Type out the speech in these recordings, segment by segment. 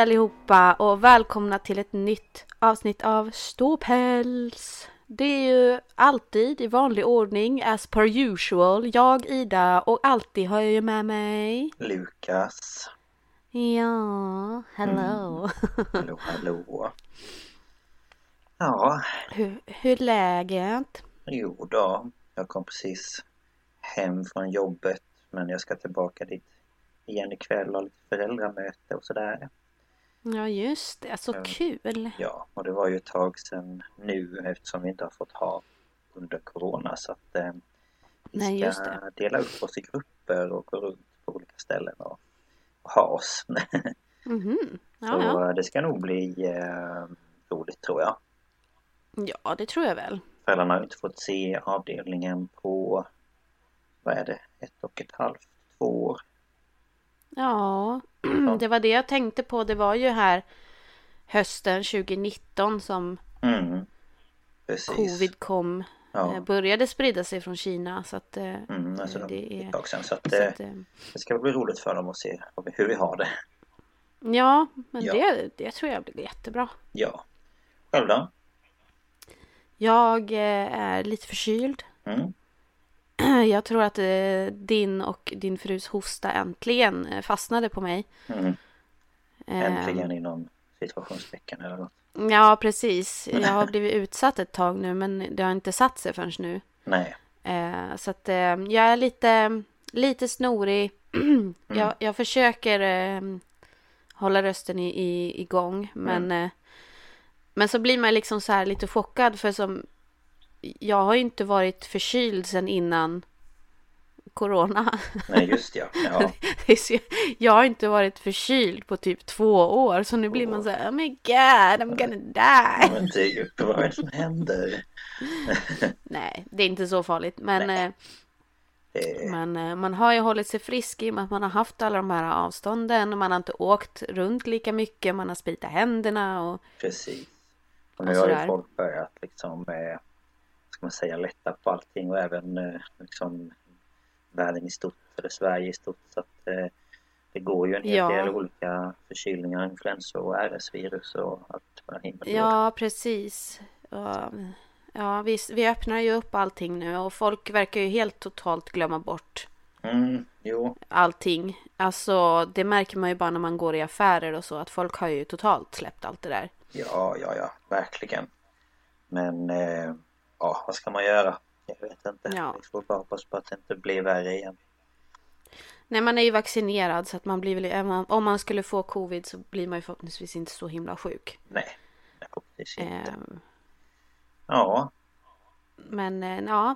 Hej allihopa och välkomna till ett nytt avsnitt av Ståpäls. Det är ju alltid i vanlig ordning as per usual. Jag, Ida och alltid har jag ju med mig Lukas. Ja, hello. Hallå, hallå. Ja, hur, hur läget? jo då. Jag kom precis hem från jobbet men jag ska tillbaka dit igen ikväll och ha lite föräldramöte och sådär. Ja just det, så Mm. kul. Ja, och det var ju ett tag sedan nu eftersom vi inte har fått ha under Corona så att eh, vi Nej, ska dela upp oss i grupper och gå runt på olika ställen och, och ha oss. Mhm. så Ja, ja. det ska nog bli eh, roligt tror jag. ja, det tror jag väl. Föräldrarna har inte fått se avdelningen på, vad är det, ett och ett halvt, två år. Ja, det var det jag tänkte på. Det var ju här hösten 2019 som Mm. Covid kom. Ja. eh, Började sprida sig från Kina så att eh, Mm, alltså det är- sedan. Så att, Så eh, att, det ska bli roligt för dem att se hur vi har det. ja, men Ja. Det, det tror jag blir jättebra. Ja. Själv då? Jag är lite förkyld. Mm. Jag tror att eh, din och din frus hosta äntligen eh, fastnade på mig. Mm. Eh, Äntligen inom situationstecken eller något. Ja, precis. Jag har blivit utsatt ett tag nu men det har inte satt sig förrän nu. Nej. Eh, så att eh, jag är lite, lite snorig. jag, jag försöker eh, hålla rösten i, i, igång. Men, eh, men så blir man liksom så här lite chockad. För som jag har ju inte varit förkyld sedan innan corona. Nej just ja. ja. Det jag har inte varit förkyld på typ två år. Så nu blir man så här, oh my god, I'm gonna die. Men typ, vad är det som händer? Nej, det är inte så farligt. Men, eh, men eh, man har ju hållit sig frisk i och med att man har haft alla de här avstånden. Och man har inte åkt runt lika mycket. Man har spritat händerna och precis. Och nu Och har ju folk börjat liksom, eh, ska man säga, lätta på allting och även eh, liksom världen i stort, eller Sverige i stort. Så att eh, det går ju en hel Ja. del olika förkylningar, influensor och RS-virus och allt den himlen går. Ja, precis. Och, ja, vi, vi öppnar ju upp allting nu och folk verkar ju helt totalt glömma bort Mm, jo, allting. Alltså, det märker man ju bara när man går i affärer och så att folk har ju totalt släppt allt det där. ja, ja, ja, verkligen. Men eh, ja, vad ska man göra? Jag vet inte. Ja. Vi får bara hoppas på att det inte blir värre igen. Nej, man är ju vaccinerad så att man blir väl, om- man skulle få covid så blir man ju förhoppningsvis inte så himla sjuk. Nej, förhoppningsvis inte. Ehm, Ja, Men eh, ja,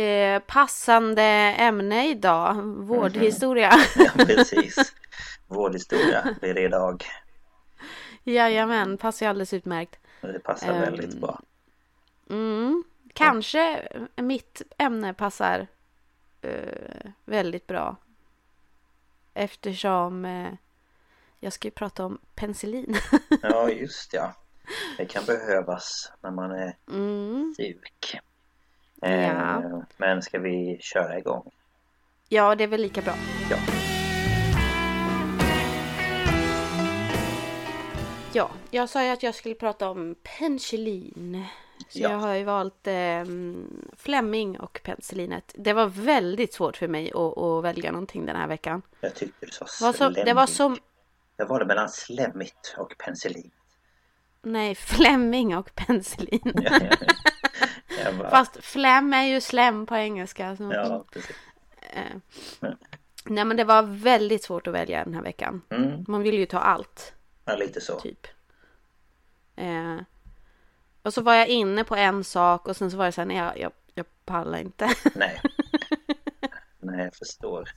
eh, passande ämne idag, vårdhistoria. ja precis. Vårdhistoria blir det idag. Jajamän, passar ju alldeles utmärkt. Det passar Ehm, väldigt bra. Mm, kanske mitt ämne passar eh, väldigt bra. Eftersom eh, jag ska ju prata om penicillin. Ja, just ja. Det kan behövas när man är Mm. sjuk. Ja. Eh, Men ska vi köra igång? Ja, det är väl lika bra. Ja. Ja, jag sa ju att jag skulle prata om penicillin. Så Ja. jag har ju valt eh, Fleming och penicillinet. Det var väldigt svårt för mig att, att välja någonting den här veckan. Jag tyckte du sa Det var, så, det var som... Jag var det mellan slemmigt och penicillin. Nej, Fleming och penicillin. jag bara, Fast flem är ju slem på engelska. Så. Ja, precis. Eh. Mm. Nej, men det var väldigt svårt att välja den här veckan. Mm, Man vill ju ta allt, ja, lite så. typ. Eh. Och så var jag inne på en sak och sen så var det så här, nej, jag, jag, jag pallar inte. Nej. Nej, jag förstår.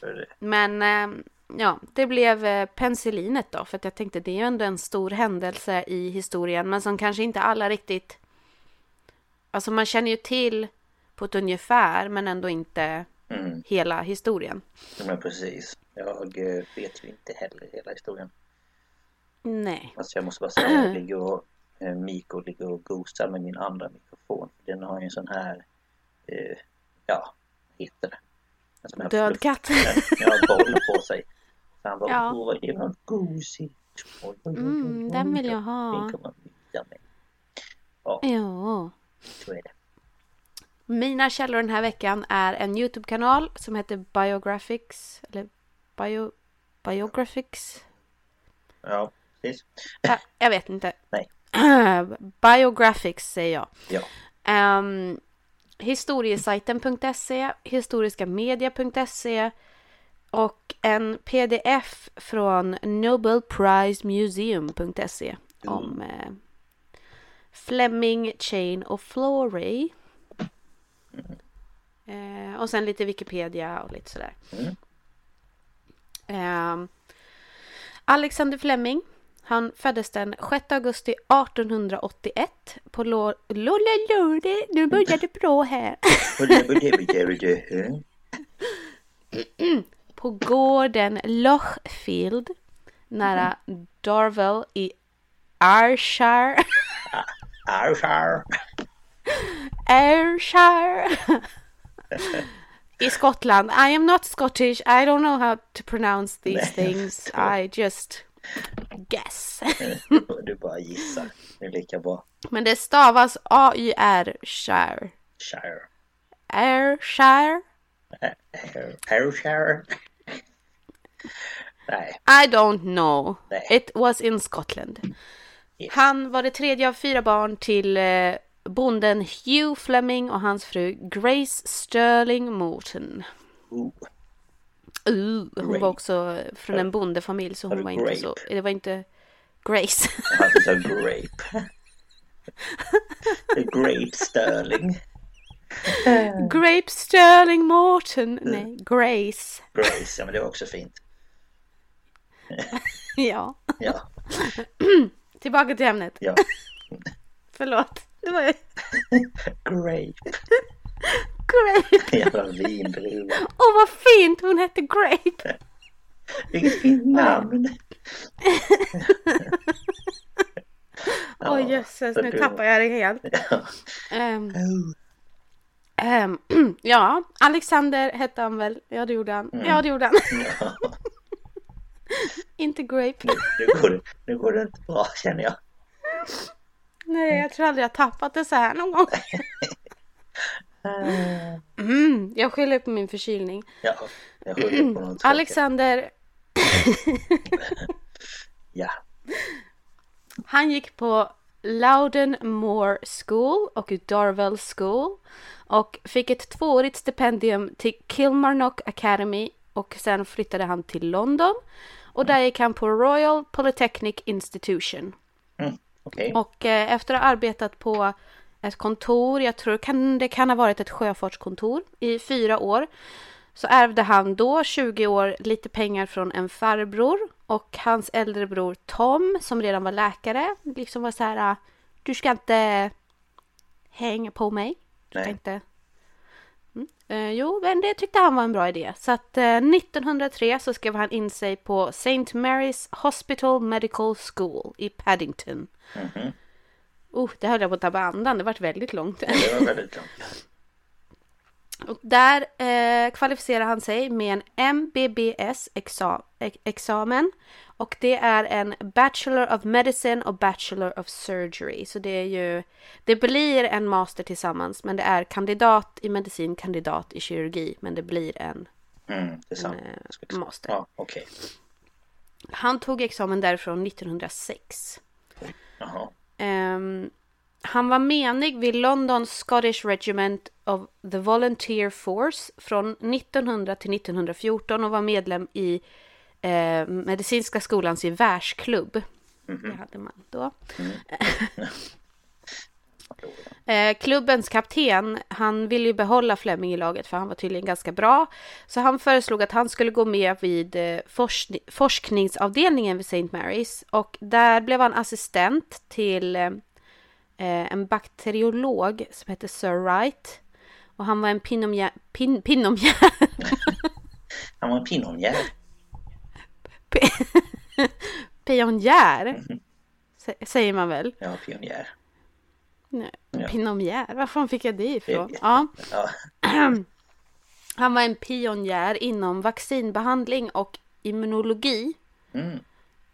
För, Men eh, ja, det blev eh, penicillinet då. För att jag tänkte det är ju ändå en stor händelse i historien. Men som kanske inte alla riktigt... Alltså man känner ju till på ett ungefär men ändå inte mm, hela historien. men precis. Jag eh, vet ju inte heller hela historien. Nej. Alltså jag måste bara säga att jag ligger och Miko ligger och gosar med min andra mikrofon. Den har ju en sån här, eh, ja, vad heter det? En sån här Död katt. Ja, boll på sig. Han bara, Ja. åh det var gosigt. Mm, den vill jag ha. Den med. Ja. Så är det. Mina källor den här veckan är en YouTube-kanal som heter Biographics. Eller Bio... Biographics? Ja, precis. Ja, jag vet inte. Nej. Biographics säger jag. Ja. Um, historiesajten.se, historiskamedia.se och en pdf från nobelprizemuseum.se om eh, Fleming, Chain och Florey. Eh, och sen lite Wikipedia och lite sådär. Mm. Ehm, Alexander Fleming. Han föddes den 6 augusti 1881 på Lå... Lollalode, nu börjar det bra här. På gården Lochfield nära Darvel i Ayrshire. Arshar. Ayrshire. I Skottland. I am not Scottish. I don't know how to pronounce these things. I just guess. Du bara gissar. Det är lika bra. Men det stavas A-Y-R-shire. Shire. Ayrshire. Ayrshire. Nej. I don't know. Nej. It was in Scotland. Yes. Han var det tredje av fyra barn till eh, bonden Hugh Fleming och hans fru Grace Sterling Morton. Ooh. Uh, hon Grape. var också från en bondefamilj så hon var du inte så... grape? Det var inte Grace. Han sa grape. The grape sterling. Grape Sterling Morton. Nej, Grace. Grace, ja men det var också fint. Ja. Ja, Tillbaka till ämnet. ja. Förlåt. Det var Grape. Grape. Jävla vindruva. Åh vad fint hon hette Grape. Vilket fint namn. Åh jösses, så nu tappar jag det helt. Ja. Oh. ehm, ja, Alexander hette han väl? Ja, det gjorde han. Ja, det gjorde han. Inte Grape. Nu, nu, går det, nu går det inte bra känner jag. Nej, jag tror aldrig jag tappat det så här någon gång. Eh, Mm, jag skyller på min förkylning. Ja, jag skyller på tråkig. Alexander, Ja. han gick på Loudon Moor School och Darvel School och fick ett tvåårigt stipendium till Kilmarnock Academy och sen flyttade han till London och där gick han på Royal Polytechnic Institution. Mm, Okej. Och eh, efter att ha arbetat på ett kontor, jag tror kan, det kan ha varit ett sjöfartskontor i fyra år, så ärvde han då, 20 år, lite pengar från en farbror och hans äldre bror Tom, som redan var läkare, liksom var så här, "Ah, du ska inte hänga på mig. Du ska Nej. inte... Mm. Eh, jo, men det tyckte han var en bra idé. Så att eh, 1903 så skrev han in sig på St. Mary's Hospital Medical School i Paddington. Mhm. Oh, det höll jag på att tappa andan. Det vart väldigt långt. Det var väldigt långt. Och där eh, kvalificerar han sig med en MBBS-examen. Och det är en Bachelor of Medicine och Bachelor of Surgery. Så det är ju, det blir en master tillsammans. Men det är kandidat i medicin, kandidat i kirurgi. Men det blir en Mm, det sant. Eh, master. Ja, okej. Han tog examen därifrån 1906. Jaha. Ehm, han var menig vid London Scottish Regiment of the Volunteer Force från 1900 till 1914 och var medlem i eh, Medicinska skolans gevärsklubb. Det hade man då. Eh, klubbens kapten, han ville ju behålla Fleming i laget för han var tydligen ganska bra. Så han föreslog att han skulle gå med vid eh, forskni- forskningsavdelningen vid St. Mary's. Och där blev han assistent till eh, eh, en bakteriolog som hette Sir Wright. Och han var en pinomjär... Pin, pinomjär... Han var en pionjär. pionjär? sä- Säger man väl? Ja, pionjär. Nej, Ja. Pinomjär, var fan fick jag det ifrån? Ja. Ja. Han var en pionjär inom vaccinbehandling och immunologi. Mm.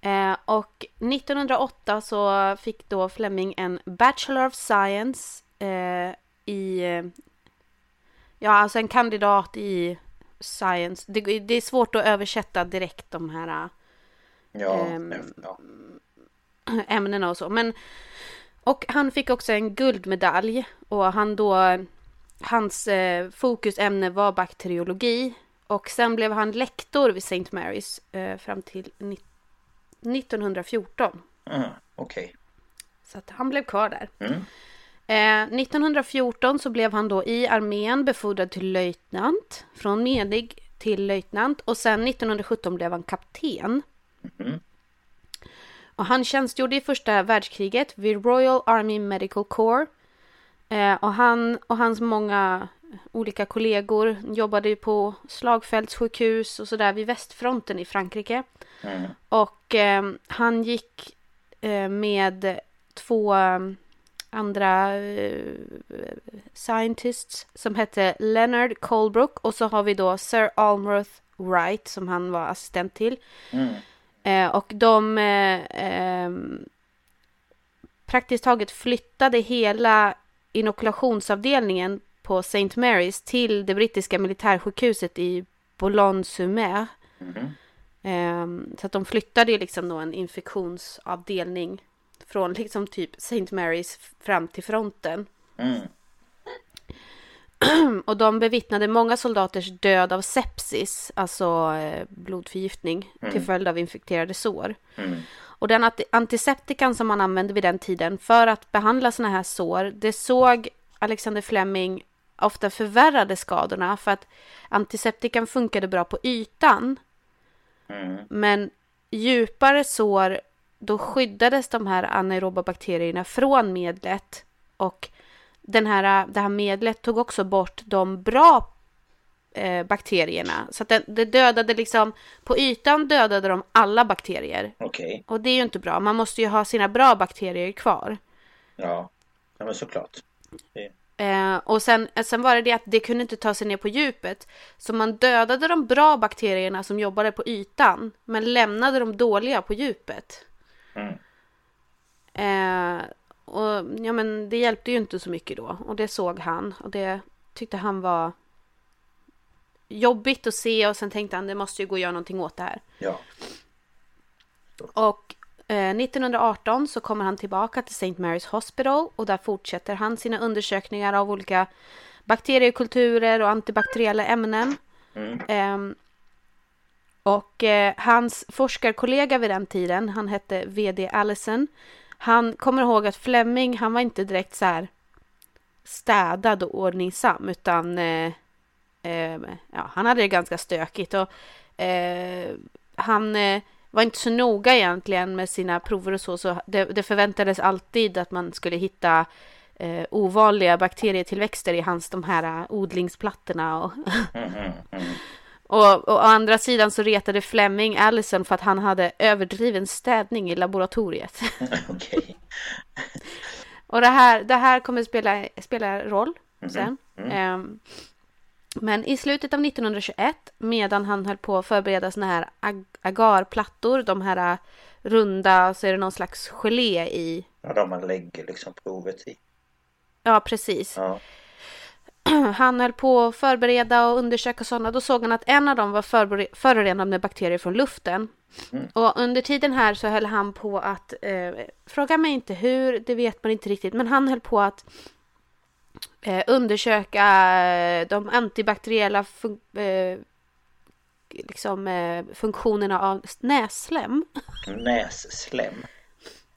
Eh, och 1908 så fick då Fleming en Bachelor of Science eh, i... Eh, ja, alltså en kandidat i Science. Det, det, är svårt att översätta direkt de här ja, Ehm, ja. ämnena och så. Men, och han fick också en guldmedalj och han då... Hans eh, fokusämne var bakteriologi. Och sen blev han lektor vid St. Mary's eh, fram till ni- 1914. Mm. Okej. Så att han blev kvar där. Mm. Eh, 1914 så blev han då i armén befordrad till löjtnant. Från medig till löjtnant. Och sen 1917 blev han kapten. Mhm. Och han tjänstgjorde i första världskriget vid Royal Army Medical Corps. Eh, och han och hans många olika kollegor jobbade på slagfältssjukhus och sådär vid västfronten i Frankrike. Mm. Och eh, han gick eh, med två eh, andra eh, scientists som hette Leonard Colebrook och så har vi då Sir Almroth Wright som han var assistent till. Mm. Eh, och de eh, ehm, praktiskt taget flyttade hela inokulationsavdelningen på St. Mary's till det brittiska militärsjukhuset i Boulogne-sur-Mer. Mhm. Ehm, så att de flyttade ju liksom då en infektionsavdelning från liksom typ St. Mary's fram till fronten. Mm. Och de bevittnade många soldaters död av sepsis, alltså eh, blodförgiftning, till följd av infekterade sår. Mm. Och den anti- antiseptikan som man använde vid den tiden för att behandla sådana här sår, det såg Alexander Fleming ofta förvärrade skadorna för att antiseptikan funkade bra på ytan. Mm. Men djupare sår, då skyddades de här anaeroba bakterierna från medlet. Och den här, det här medlet tog också bort de bra eh, bakterierna. Så att det, det dödade liksom, på ytan dödade de alla bakterier. Okej. Och det är ju inte bra. Man måste ju ha sina bra bakterier kvar. Ja. ja, men såklart. Det... Eh, och sen, sen var det det att det kunde inte ta sig ner på djupet. Så man dödade de bra bakterierna som jobbade på ytan. Men lämnade de dåliga på djupet. Mm. Eh, och ja, men det hjälpte ju inte så mycket då. Och det såg han. Och det tyckte han var jobbigt att se. Och sen tänkte han det måste ju gå att göra någonting åt det här. Ja. Och eh, 1918 så kommer han tillbaka till St. Mary's Hospital. Och där fortsätter han sina undersökningar av olika bakteriekulturer och antibakteriella ämnen. Mm. Ehm, och eh, hans forskarkollega vid den tiden, han hette V.D. Allison. Han kommer ihåg att Fleming, han var inte direkt så här städad och ordningsam, utan eh, eh, ja, han hade det ganska stökigt. Och eh, han eh, var inte så noga egentligen med sina prover och så, så det, det förväntades alltid att man skulle hitta eh, ovanliga bakterietillväxter i hans de här eh, odlingsplattorna och Mm. Mm. Mm och, och å andra sidan så retade Fleming Allison för att han hade överdriven städning i laboratoriet. Okej. och det här, det här kommer spela, spela roll sen. Mm. Ehm, men i slutet av 1921, medan han höll på att förbereda såna här ag- agarplattor, de här äh, runda, så är det någon slags gelé i. Ja, de man lägger liksom provet i. Ja, precis. Ja. Han höll på att förbereda och undersöka sådana. Då såg han att en av dem var förorenad med bakterier från luften. Mm. Och under tiden här så höll han på att, eh, fråga mig inte hur, det vet man inte riktigt, men han höll på att eh, undersöka eh, de antibakteriella fun- eh, liksom, eh, funktionerna av nässlem. Nässlem.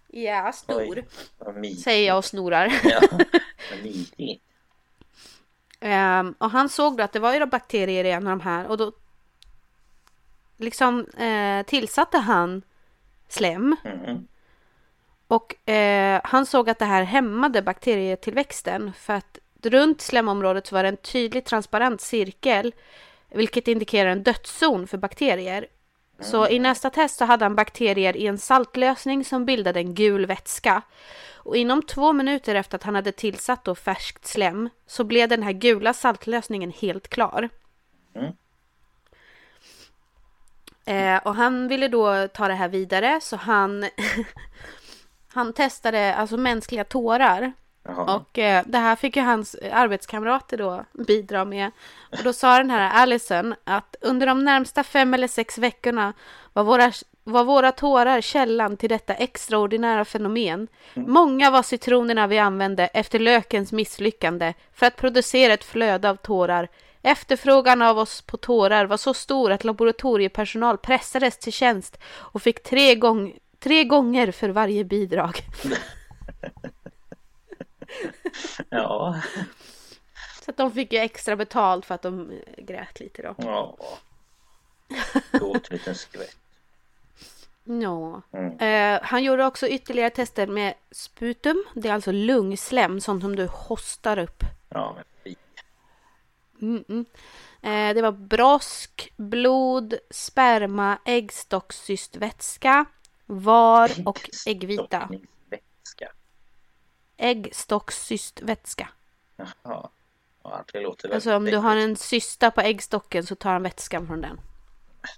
Ja, stor. Oj. Säger jag och snorar. Ja, Ehm, och han såg då att det var ju bakterier i en av de här och då liksom eh, tillsatte han slem Mm. och eh, han såg att det här hämmade bakterietillväxten för att runt slemområdet så var det en tydlig transparent cirkel vilket indikerar en dödszon för bakterier. Så i nästa test så hade han bakterier i en saltlösning som bildade en gul vätska. Och inom två minuter efter att han hade tillsatt då färskt slem så blev den här gula saltlösningen helt klar. Mm. Eh, och han ville då ta det här vidare så han, han testade alltså mänskliga tårar. Jaha. Och eh, det här fick ju hans arbetskamrater då bidra med. Och då sa den här Allison att under de närmsta fem eller sex veckorna var våra, var våra tårar källan till detta extraordinära fenomen. Många var citronerna vi använde efter lökens misslyckande för att producera ett flöde av tårar. Efterfrågan av oss på tårar var så stor att laboratoriepersonal pressades till tjänst och fick tre, gång, tre gånger för varje bidrag. Ja. Så att de fick ju extra betalt för att de grät lite då. Ja. Gott liten skvätt. Ja. Mm. Eh, han gjorde också ytterligare tester med sputum. Det är alltså lungslem, sånt som du hostar upp. Ja, men fy. Mm -mm. Eh, det var brosk, blod, sperma, äggstockscystvätska, var och äggvita. Äggstockningsvätska. Äggstockscystvätska. Jaha. Ja, det låter väldigt Alltså om du har en cysta på äggstocken så tar han vätskan från den.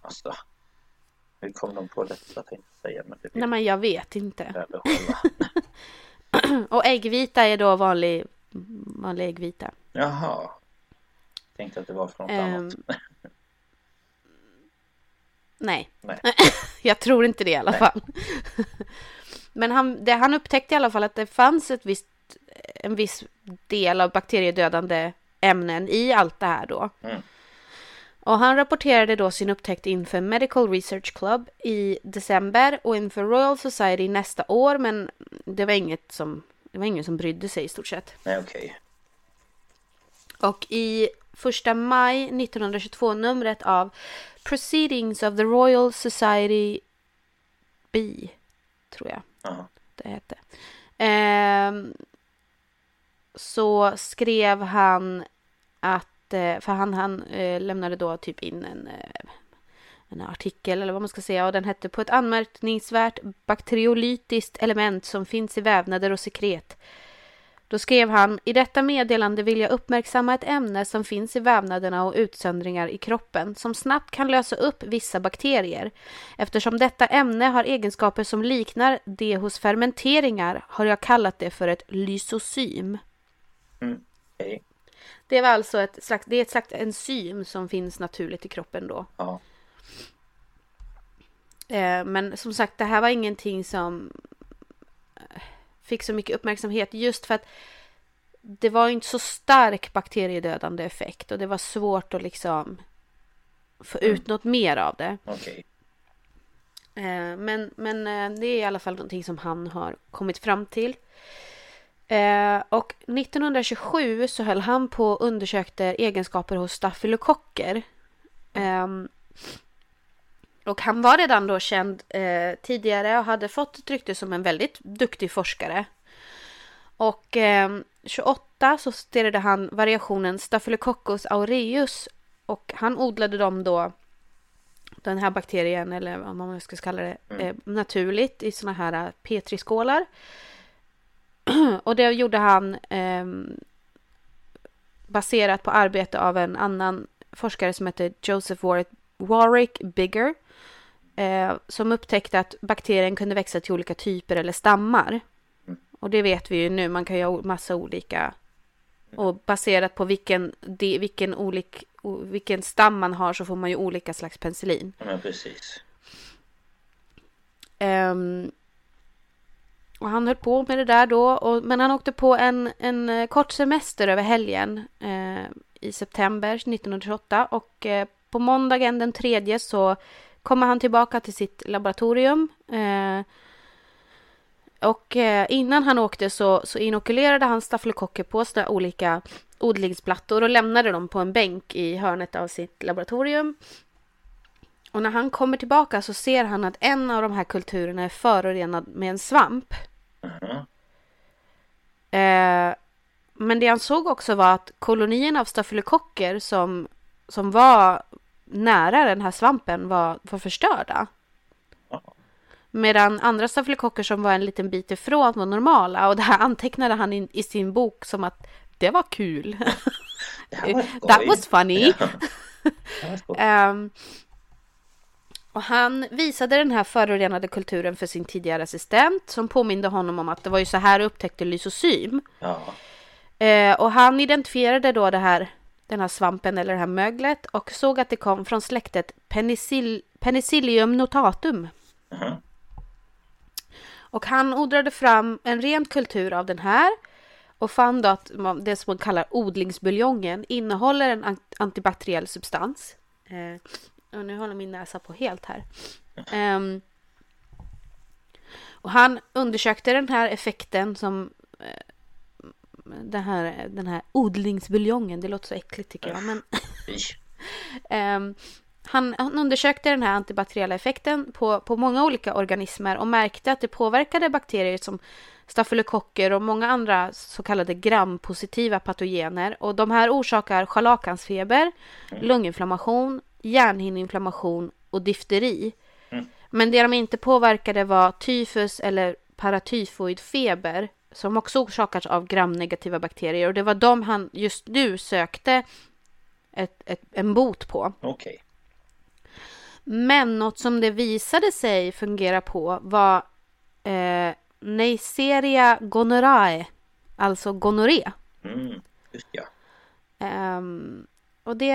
Alltså, hur kom de på detta tänkte jag säga. Men det Nej men jag vet inte. Och äggvita är då vanlig, vanlig äggvita. Jaha. Tänkte att det var från något Ehm, annat. Nej, Nej. jag tror inte det i alla Nej. fall. Men han, det, han upptäckte i alla fall att det fanns ett visst, en viss del av bakteriedödande ämnen i allt det här då. Mm. Och han rapporterade då sin upptäckt inför Medical Research Club i december och inför Royal Society nästa år, men det var inget som, det var ingen som brydde sig i stort sett. Nej, okej. Och i första maj 1922 numret av Proceedings of the Royal Society B, tror jag Jaha. det hette. Ehm, så skrev han att, eh, för han, han eh, lämnade då typ in en, eh, en artikel eller vad man ska säga och den hette på ett anmärkningsvärt bakteriolytiskt element som finns i vävnader och sekret. Då skrev han, i detta meddelande vill jag uppmärksamma ett ämne som finns i vävnaderna och utsöndringar i kroppen som snabbt kan lösa upp vissa bakterier. Eftersom detta ämne har egenskaper som liknar det hos fermenteringar har jag kallat det för ett lysosym. Mm. Okej. Det var alltså ett slags, det är ett slags enzym som finns naturligt i kroppen då. Ja. Eh, men som sagt, det här var ingenting som fick så mycket uppmärksamhet just för att det var inte så stark bakteriedödande effekt och det var svårt att liksom få Mm. ut något mer av det. Okej. Eh, Men, men eh, det är i alla fall någonting som han har kommit fram till. Eh, Och 1927 så höll han på och undersökte egenskaper hos stafylokocker. Och han var redan då känd eh, tidigare och hade fått ett rykte som en väldigt duktig forskare. Och eh, 28 så studerade han variationen Staphylococcus aureus och han odlade dem då den här bakterien eller vad man ska kalla det eh, naturligt i såna här eh, petriskålar. och det gjorde han eh, baserat på arbete av en annan forskare som heter Joseph Warwick Bigger eh, som upptäckte att bakterien kunde växa till olika typer eller stammar. Och det vet vi ju nu, man kan ju ha massa olika och baserat på vilken, de, vilken, olik, vilken stam man har så får man ju olika slags penicillin. Ja, precis. Ehm, och han höll på med det där då, och, men han åkte på en, en eh, kort semester över helgen eh, i september 1928 och eh, på måndagen den tredje så kommer han tillbaka till sitt laboratorium. Eh, och eh, innan han åkte så, så inokulerade han stafylokocker på sådana olika odlingsplattor och lämnade dem på en bänk i hörnet av sitt laboratorium. Och när han kommer tillbaka så ser han att en av de här kulturerna är förorenad med en svamp. Mhm. Eh, men det han såg också var att kolonierna av stafylokocker som, som var nära den här svampen var, var förstörda. Medan andra stafylokocker som var en liten bit ifrån var normala. Och det här antecknade han in, i sin bok som att det var kul. Det var skoj. That was funny. Var. Ehm, Och han visade den här förorenade kulturen för sin tidigare assistent som påminde honom om att det var ju så här upptäckte lysosym. Ja. Eh, och han identifierade då det här, den här svampen eller det här möglet och såg att det kom från släktet Penicil Penicillium notatum. Mhm. Och han odlade fram en ren kultur av den här och fann då att det som man kallar odlingsbuljongen innehåller en an- antibakteriell substans. Eh, och nu håller min näsa på helt här. Ehm, och han undersökte den här effekten som eh, den, här, den här odlingsbuljongen, det låter så äckligt tycker jag. Men. Ehm, han, han undersökte den här antibakteriella effekten på, på många olika organismer och märkte att det påverkade bakterier som stafylokocker och många andra så kallade grampositiva patogener. Och de här orsakar scharlakansfeber, lunginflammation, hjärnhinneinflammation och difteri. Mm. Men det de inte påverkade var tyfus eller paratyfoidfeber som också orsakats av gramnegativa bakterier. Och det var de han just nu sökte ett, ett, en bot på. Okej. Men något som det visade sig fungera på var eh, Neisseria gonorrhoeae, alltså gonorré. Mm. Ja. Ehm, och det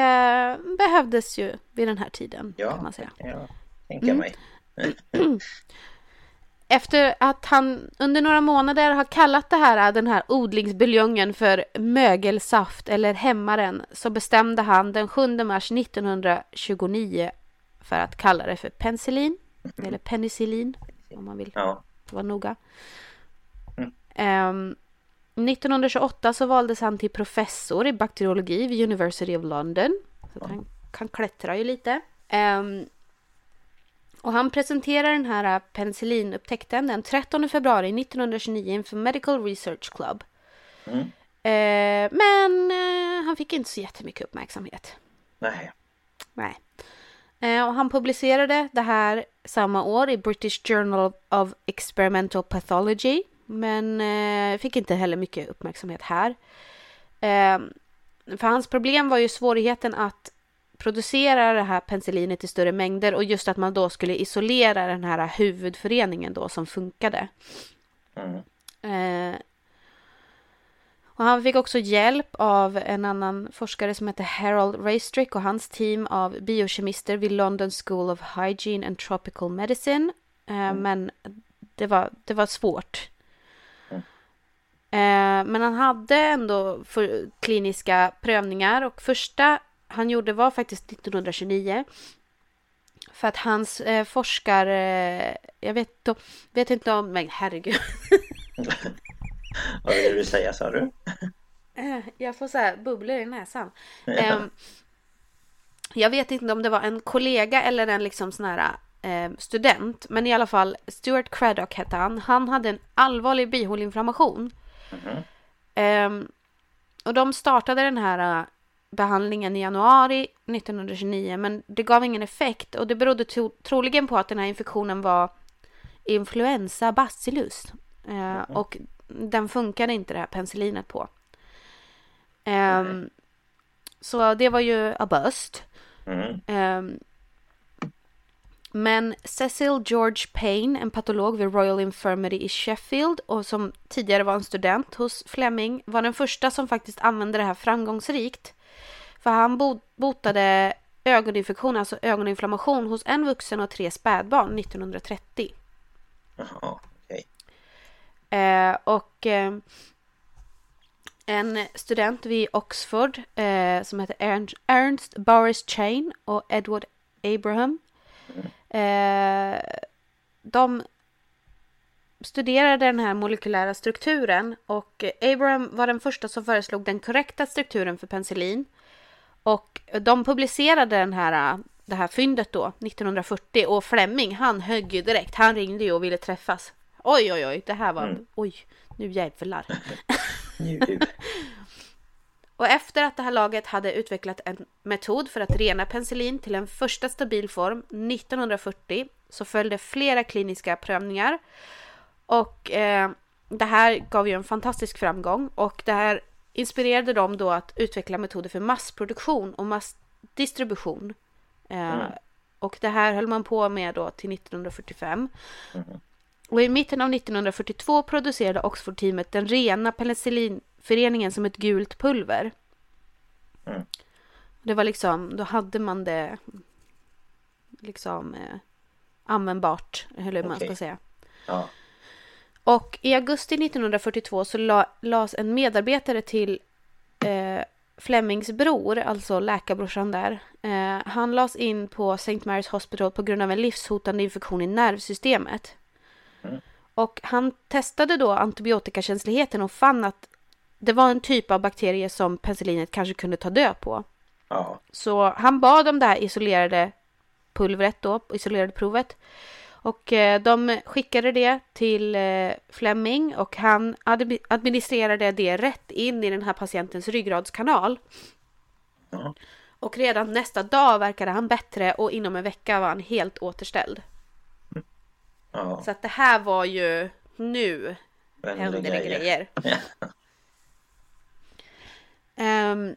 behövdes ju vid den här tiden Ja, kan man säga. jag tänka Mm. mig. Efter att han under några månader har kallat det här, den här odlingsbuljongen för mögelsaft eller hämmaren så bestämde han den 7 mars 1929 för att kalla det för penicillin eller penicillin om man vill Ja. vara noga. Mm. Ehm, 1928 så valdes han till professor i bakteriologi vid University of London. Så han kan klättra ju lite. Ehm, och han presenterar den här äh, penicillinupptäckten den 13 februari 1929 inför Medical Research Club. Mm. Eh, men eh, han fick inte så jättemycket uppmärksamhet. Nej. Nej. Eh, och han publicerade det här samma år i British Journal of Experimental Pathology. Men eh, fick inte heller mycket uppmärksamhet här. Eh, för hans problem var ju svårigheten att producera det här penicillinet i större mängder och just att man då skulle isolera den här huvudföreningen då som funkade. Mm. Eh, och han fick också hjälp av en annan forskare som heter Harold Raystrick och hans team av biokemister vid London School of Hygiene and Tropical Medicine. Eh, Men det var, det var svårt. Mm. Eh, men han hade ändå kliniska prövningar och första han gjorde var faktiskt 1929. För att hans eh, forskare, jag vet, då, vet inte om, men herregud. Vad ville du säga sa du? Eh, Jag får så här bubblor i näsan. Ehm, jag vet inte om det var en kollega eller en liksom sån här eh, student. Men i alla fall, Stuart Craddock hette han. Han hade en allvarlig bihåleinflammation. Mhm. Ehm, och de startade den här eh, behandlingen i januari 1929. Men det gav ingen effekt. Och det berodde tro- troligen på att den här infektionen var influensa bacillus. Eh, och den funkade inte det här penicillinet på. Ehm, Så det var ju a bust. Mm. Ehm, men Cecil George Payne, en patolog vid Royal Infirmary i Sheffield och som tidigare var en student hos Fleming, var den första som faktiskt använde det här framgångsrikt. För han bo- botade ögoninfektion, alltså ögoninflammation hos en vuxen och tre spädbarn 1930. Jaha, okej. Eh, och eh, en student vid Oxford eh, som heter Ernst, Ernst Boris Chain och Edward Abraham. Eh, de studerade den här molekylära strukturen och Abraham var den första som föreslog den korrekta strukturen för penicillin. Och de publicerade den här, det här fyndet då 1940 och Fleming han högg ju direkt. Han ringde ju och ville träffas. Oj oj oj, det här var, Mm. oj, nu jävlar. Och efter att det här laget hade utvecklat en metod för att rena penicillin till en första stabil form 1940 så följde flera kliniska prövningar. Och eh, det här gav ju en fantastisk framgång och det här inspirerade dem då att utveckla metoder för massproduktion och massdistribution. Eh, Mm. Och det här höll man på med då till 1945. Mhm. Och i mitten av 1942 producerade Oxford-teamet den rena penicillinföreningen som ett gult pulver. Mm. Det var liksom, då hade man det liksom eh, användbart, eller hur man Okej. ska säga. Ja. Och i augusti 1942 så la, lades en medarbetare till eh, Flemings bror, alltså läkarbrorsan där. Eh, han lades in på St. Mary's Hospital på grund av en livshotande infektion i nervsystemet. Mm. Och han testade då antibiotikakänsligheten och fann att det var en typ av bakterie som penicillinet kanske kunde ta död på. Ja. Så han bad om det här isolerade pulvret då, isolerade provet. Och eh, de skickade det till eh, Fleming och han ad- administrerade det rätt in i den här patientens ryggradskanal. Ja. Och redan nästa dag verkade han bättre och inom en vecka var han helt återställd. Ja. Så att det här var ju nu Händer det grejer. Ja. Ehm,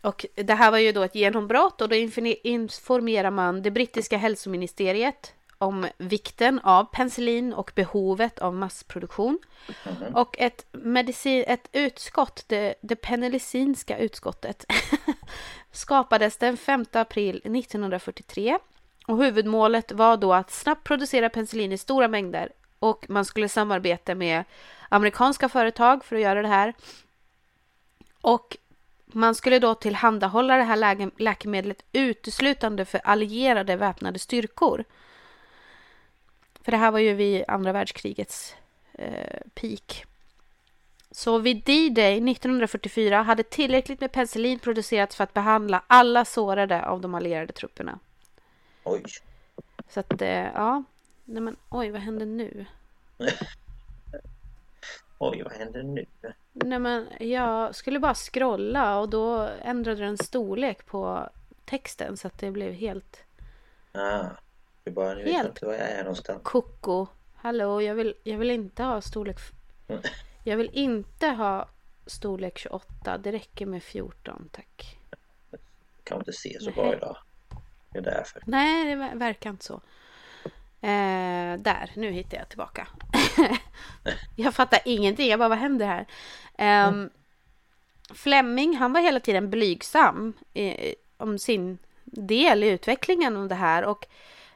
och det här var ju då ett genombrott och då informerar man det brittiska hälsoministeriet om vikten av penicillin och behovet av massproduktion. Mhm. Och ett, medicin, ett utskott, det, det penicillinska utskottet, skapades den 5 april 1943. Och huvudmålet var då att snabbt producera penicillin i stora mängder och man skulle samarbeta med amerikanska företag för att göra det här. Och man skulle då tillhandahålla det här läkemedlet uteslutande för allierade väpnade styrkor. För det här var ju vid andra världskrigets eh, peak. Så vid D-Day 1944 hade tillräckligt med penicillin producerats för att behandla alla sårade av de allierade trupperna. Oj. Så att, eh, ja. Nej men oj, vad händer nu? Oj, vad händer nu? Nej men jag skulle bara scrolla och då ändrade den storlek på texten så att det blev helt Ah. Är bara, nu vet jag Helt. inte var jag är någonstans. koko. Hallå, jag vill, jag vill inte ha storlek... Mm. Jag vill inte ha storlek 28. Det räcker med 14, tack. Kan inte se så Nej. bra idag. Det är därför. Nej, det ver- verkar inte så. Eh, där, nu hittar jag tillbaka. jag fattar ingenting. Jag bara, vad händer här? Ehm, Fleming, han var hela tiden blygsam eh, om sin del i utvecklingen av det här. Och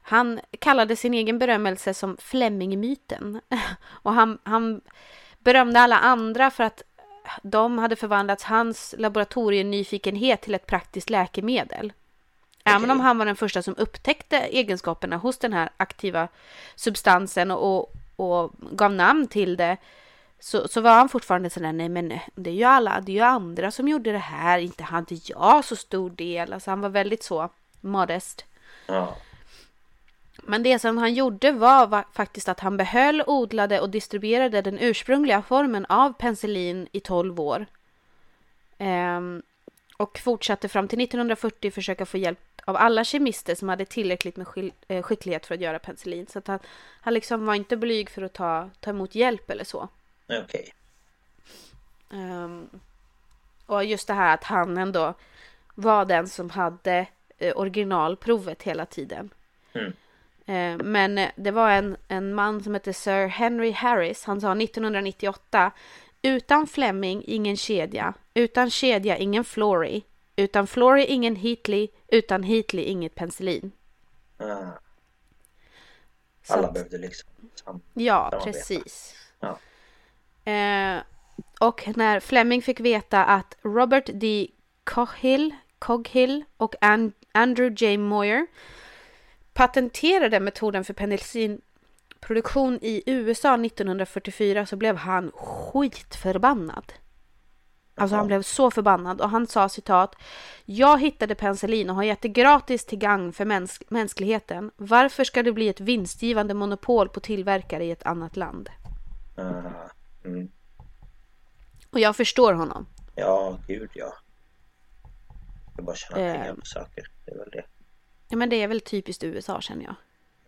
han kallade sin egen berömmelse som Fleming-myten. och han, han berömde alla andra för att de hade förvandlat hans laboratorienyfikenhet till ett praktiskt läkemedel. Även Okej. om han var den första som upptäckte egenskaperna hos den här aktiva substansen och, och, och gav namn till det så, så var han fortfarande sådär, nej men det är ju alla, det är ju andra som gjorde det här, inte hade jag så stor del. Alltså han var väldigt så modest. Ja. Men det som han gjorde var va- faktiskt att han behöll, odlade och distribuerade den ursprungliga formen av penicillin i 12 år. Ehm, och fortsatte fram till 1940 försöka få hjälp av alla kemister som hade tillräckligt med eh, skicklighet för att göra penicillin. Så att han, han liksom var inte blyg för att ta, ta emot hjälp eller så. Okej. Ehm, och just det här att han ändå var den som hade eh, originalprovet hela tiden. Mm. Eh, men eh, det var en, en man som hette Sir Henry Harris. Han sa 1998 Utan Fleming ingen kedja. Utan kedja ingen Flory. Utan Flory ingen Heatley. Utan Heatley inget penicillin. Så Alla att- behövde liksom Ja, samarbeta. precis. Ja. Eh, och när Fleming fick veta att Robert D. Coghill, Coghill och An- Andrew J. Moyer patenterade metoden för penicillinproduktion i USA 1944 så blev han skitförbannad. Alltså han blev så förbannad och han sa citat Jag hittade penicillin och har gett det gratis till gagn för mäns- mänskligheten. Varför ska det bli ett vinstgivande monopol på tillverkare i ett annat land? Ah. Mm. Och jag förstår honom. Ja, gud ja. Jag bara tjäna pengar på saker. Det är väl det. Ja, men det är väl typiskt USA känner jag.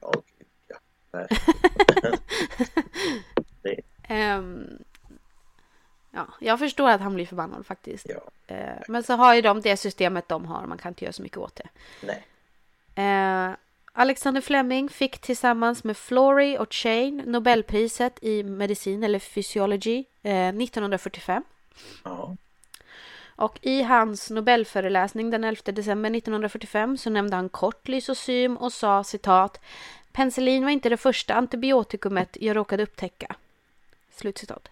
Ja, gud ja. Det, Ehm, ja, jag förstår att han blir förbannad faktiskt. ja. Eh, men så har ju de det systemet de har. Man kan inte göra så mycket åt det. Nej. Eh, Alexander Fleming fick tillsammans med Florey och Chain Nobelpriset i medicin eller fysiologi eh, 1945. Ja. Och i hans Nobelföreläsning den 11 december 1945 så nämnde han kort lysosym och sa citat Penicillin var inte det första antibiotikumet jag råkade upptäcka. Slutcitat.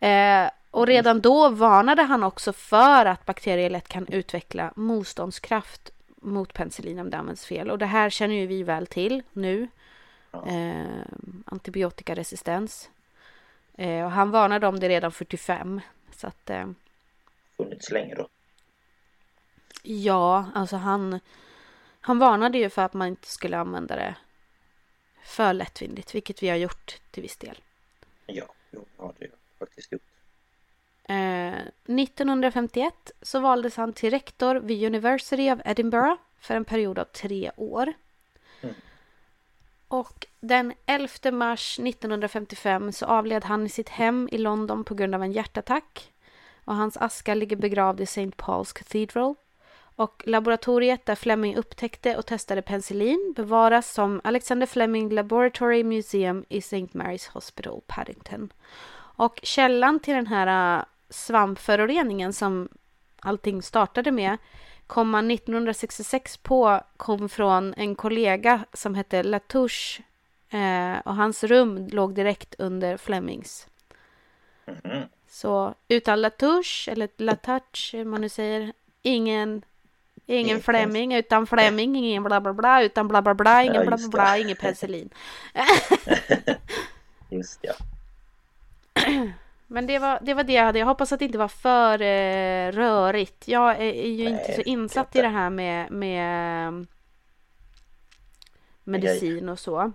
Eh, och redan då varnade han också för att bakterier lätt kan utveckla motståndskraft mot penicillin om det används fel. Och det här känner ju vi väl till nu. Eh, antibiotikaresistens. Eh, och han varnade om det redan 45. Så att... Funnits länge då. Ja, alltså han... Han varnade ju för att man inte skulle använda det för lättvindigt, vilket vi har gjort till viss del. Ja, jo, ja det har jag faktiskt gjort. Eh, 1951 så valdes han till rektor vid University of Edinburgh för en period av tre år. Mm. Och den 11 mars 1955 så avled han i sitt hem i London på grund av en hjärtattack. Och hans aska ligger begravd i St. Paul's Cathedral. Och laboratoriet där Fleming upptäckte och testade penicillin bevaras som Alexander Fleming Laboratory Museum i St. Mary's Hospital, Paddington. Och källan till den här äh, svampföroreningen som allting startade med kom man 1966 på kom från en kollega som hette Latouche eh, och hans rum låg direkt under Flemings. Mhm. Så utan Latouche eller Latouche, hur man nu säger, ingen Ingen Fleming, utan Fleming, ingen bla bla bla, utan bla bla bla, ingen Ja, bla bla bla, ingen penicillin. Just ja. Men det var, det var det jag hade. Jag hoppas att det inte var för eh, rörigt. Jag är, är ju Nej, inte så insatt inte. i det här med, med medicin och så.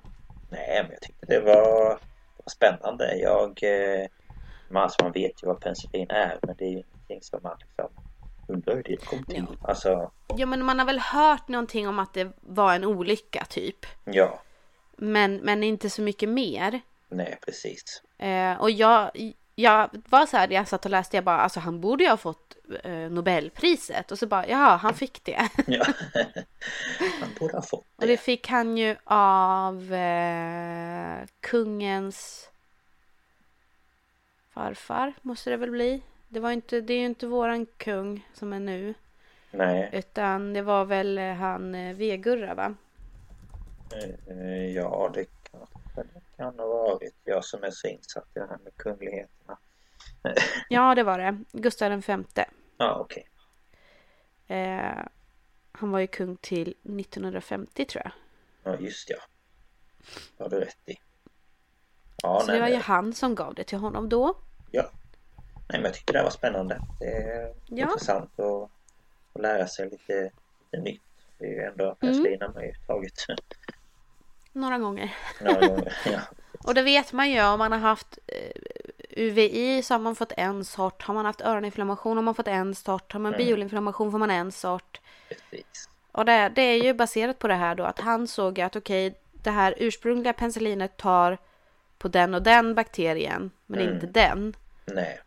Nej, men jag tyckte det var, var spännande. Jag... Eh, men alltså man vet ju vad penicillin är, men det är ju ingenting som man liksom undrar hur det kom till. Alltså, Ja, men man har väl hört någonting om att det var en olycka typ. ja. Men, men inte så mycket mer. Nej, precis. Eh, och jag, jag var så här, jag satt och läste, jag bara, alltså han borde ju ha fått eh, Nobelpriset. Och så bara, ja, han fick det. Ja. Man borde ha fått Och det fick han ju av eh, kungens farfar, måste det väl bli. Det, var inte, det är ju inte våran kung som är nu. Nej, Utan det var väl eh, han eh, Vegurra va? eh, ja det kanske det kan ha varit. Jag som är så insatt i det här med kungligheterna. Ja det var det. Gustav den femte. Ja, okej. Eh, han var ju kung till 1950 tror jag. Ja, just ja. Det har du rätt i. Ja, Så nej, det var ju han som gav det till honom då. Ja. nej, men jag tyckte det var spännande. Det är Ja. intressant att, att lära sig lite, lite nytt. Det är ju Mm. ändå penicillin har man ju tagit Några gånger. några gånger. Ja. Och det vet man ju om man har haft eh, UVI så har man fått en sort. Har man haft öroninflammation har man fått en sort. Har man Mm. bioinflammation får man en sort. Precis. Och det, det är ju baserat på det här då att han såg att okej det här ursprungliga penicillinet tar på den och den bakterien men Mm. inte den. Nej.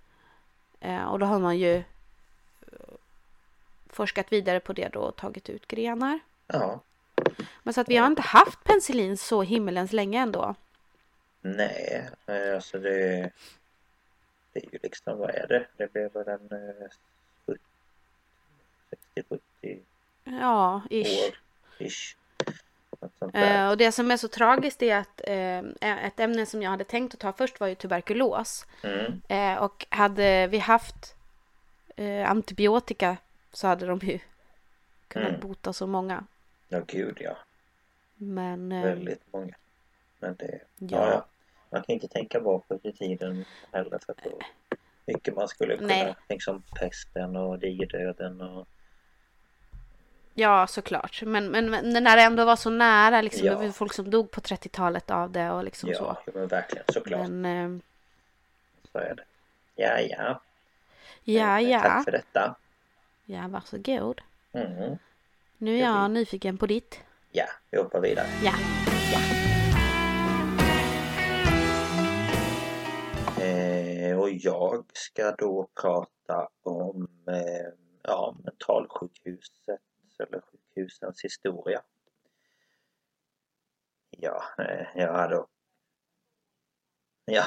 Eh, och då har man ju eh, forskat vidare på det då och tagit ut grenar. Ja. Men så att vi har inte haft penicillin så himmelens länge ändå. Nej, eh, alltså det... Det är ju liksom, vad är det? Det blev väl en eh, 60-70 Ja, ish. år ish. Eh, och det som är så tragiskt är att eh, ett ämne som jag hade tänkt att ta först var ju tuberkulos. Mm. Eh, och hade vi haft eh, antibiotika så hade de ju kunnat Mm. bota så många. Ja, gud ja. Men eh, Väldigt många. Men det... Ja. Ja. ja. Man kan inte tänka bakåt i tiden heller för att då mycket man skulle kunna, Nej. liksom pesten och digerdöden och ja, såklart. Men, men, men när det ändå var så nära, liksom, Ja. det var folk som dog på 30-talet av det och liksom ja, så. ja, men verkligen såklart. Men eh, Så är det. Ja, ja. ja, Eh, ja. Tack för detta. Ja, varsågod. Mm. Nu är jag nyfiken på ditt. Ja, vi hoppar vidare. Ja. Eh, och jag ska då prata om eh, ja, mentalsjukhuset eller sjukhusens historia. Ja, eh, jag hade... Ja,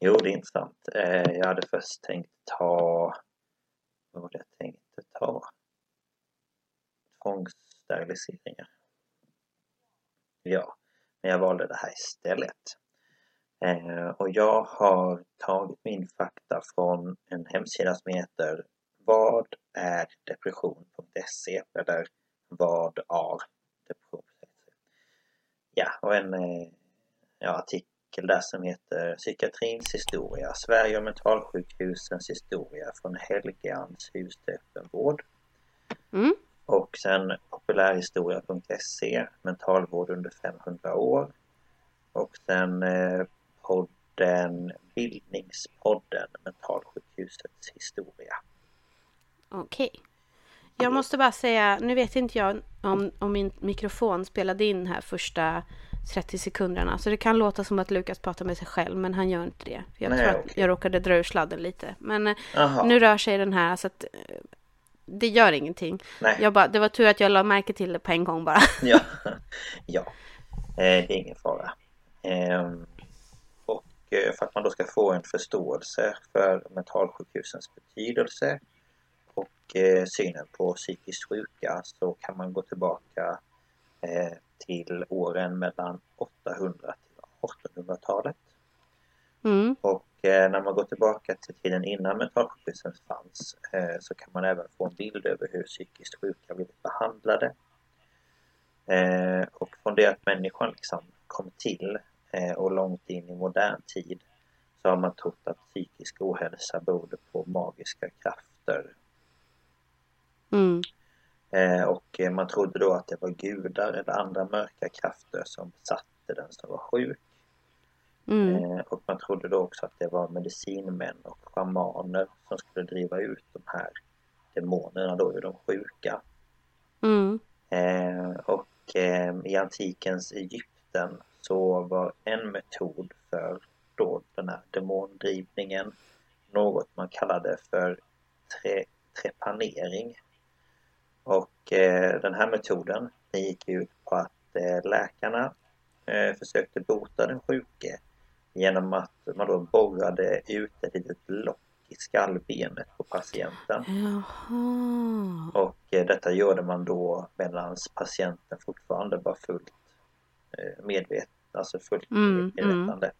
jo det är intressant. Eh, jag hade först tänkt ta... Vad var det jag tänkte ta? Tvångssteriliseringar. Ja, men jag valde det här istället. Eh, och jag har tagit min fakta från en hemsida som heter vad är depression.se eller Vad är depression.se Ja, och en eh, ja, artikel där som heter Psykiatrins historia, Sverige och mentalsjukhusens historia från Helgans hus till öppenvård. Mm. Och sen populärhistoria.se, mentalvård under 500 år. Och sen eh, podden Bildningspodden, mentalsjukhusets historia. Okej. Jag måste bara säga, nu vet inte jag om, om min mikrofon spelade in här första 30 sekunderna. Så det kan låta som att Lukas pratar med sig själv, men han gör inte det. Jag Nej, tror att okej. jag råkade dra ur sladden lite. Men eh, Aha. nu rör sig den här, så att eh, det gör ingenting. Nej. Jag bara, det var tur att jag la märke till det på en gång bara. Ja, ja. Eh, det är ingen fara. Ehm, och för att man då ska få en förståelse för mentalsjukhusens betydelse och eh, synen på psykiskt sjuka så kan man gå tillbaka eh, till åren mellan 800 till 1800-talet. Mm. Och eh, när man går tillbaka till tiden innan mentalsjukhusen fanns eh, så kan man även få en bild över hur psykiskt sjuka blivit behandlade. Eh, och från det att människan liksom kom till eh, och långt in i modern tid så har man trott att psykisk ohälsa berodde på magiska krafter. Mm. Eh, och eh, man trodde då att det var gudar eller andra mörka krafter som besatte den som var sjuk. Mm. Eh, och man trodde då också att det var medicinmän och schamaner som skulle driva ut de här demonerna då de sjuka. Mm. Eh, och eh, i antikens Egypten så var en metod för då den här demondrivningen något man kallade för tre, trepanering. Och eh, den här metoden den gick ut på att eh, läkarna eh, försökte bota den sjuke genom att man då borrade ut ett litet lock i skallbenet på patienten. Jaha. Och eh, detta gjorde man då medan patienten fortfarande var fullt eh, medveten, alltså fullt Mm, medvetande.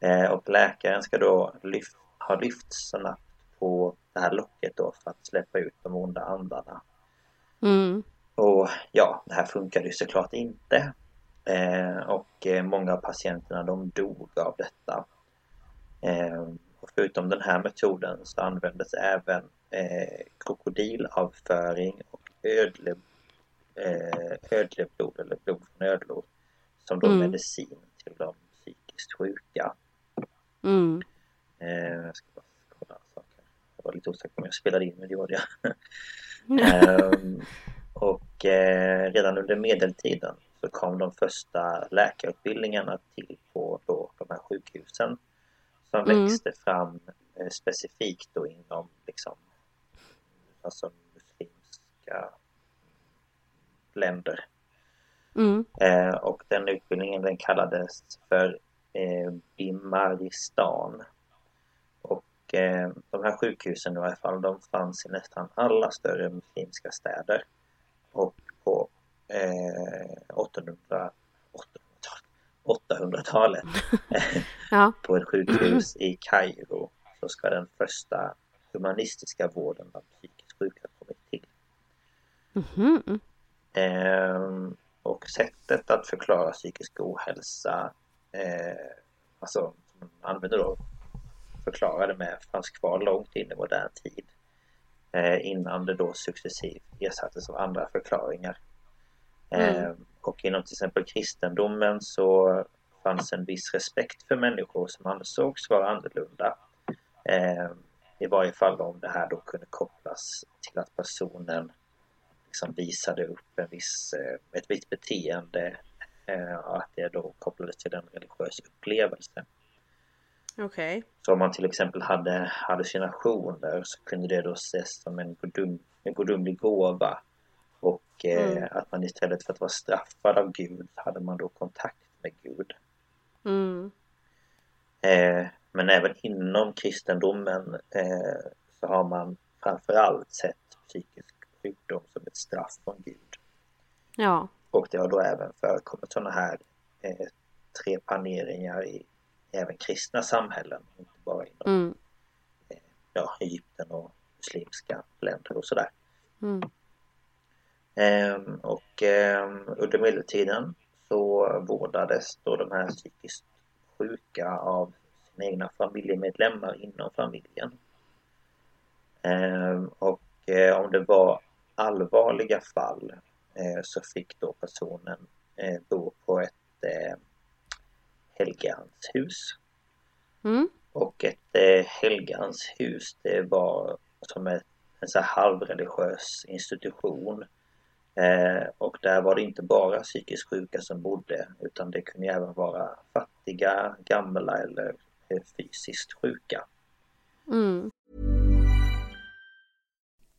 Eh, och läkaren ska då lyft, ha lyft snabbt på det här locket då för att släppa ut de onda andarna. Mm. Och ja, det här funkade ju såklart inte. Eh, och eh, många av patienterna de dog av detta. Eh, och förutom den här metoden så användes även eh, krokodilavföring och ödle, eh, ödleblod eller blod från ödlor som då Mm. medicin till de psykiskt sjuka. Mm. Eh, jag ska bara kolla en sak här. Jag var lite osäker på om jag spelade in men det gjorde jag. Ehm, och eh, redan under medeltiden så kom de första läkarutbildningarna till på då, de här sjukhusen som Mm. växte fram eh, specifikt då inom liksom, alltså muslimska länder. Mm. Eh, och den utbildningen den kallades för eh, Bimaristan. Och eh, de här sjukhusen i alla fall, de fanns i nästan alla större muslimska städer. Och på eh, 800, 800-talet Ja. på ett sjukhus i Kairo så ska den första humanistiska vården av psykiskt sjuka kommit till. Mhm. Ehm, och sättet att förklara psykisk ohälsa, eh, alltså som man använder då, förklarade med, fanns kvar långt in i modern tid. Eh, innan det då successivt ersattes av andra förklaringar. Ehm, och inom till exempel kristendomen så fanns en viss respekt för människor som ansågs vara annorlunda. Ehm, I varje fall om det här då kunde kopplas till att personen liksom visade upp en viss, eh, ett visst beteende eh, och att det då kopplades till en religiös upplevelse. Okej. Så om man till exempel hade hallucinationer så kunde det då ses som en, gudum, en gudomlig gåva Och eh, Mm. att man istället för att vara straffad av Gud hade man då kontakt med Gud. Mm. Eh, men även inom kristendomen eh, så har man framförallt sett psykisk sjukdom som ett straff från Gud. Ja. Och det har då även förekommit sådana här eh, trepaneringar i även kristna samhällen, inte bara inom Mm. ja, Egypten och muslimska länder och sådär. Mm. Ehm, och ehm, under medeltiden så vårdades då de här psykiskt sjuka av sina egna familjemedlemmar inom familjen. Ehm, och eh, om det var allvarliga fall eh, så fick då personen eh, bo på ett eh, Helgeandshus. Mm. Och ett eh, Helgeandshus det var som ett, en så halvreligiös institution. Eh, och där var det inte bara psykiskt sjuka som bodde utan det kunde även vara fattiga, gamla eller eh, fysiskt sjuka. Mm.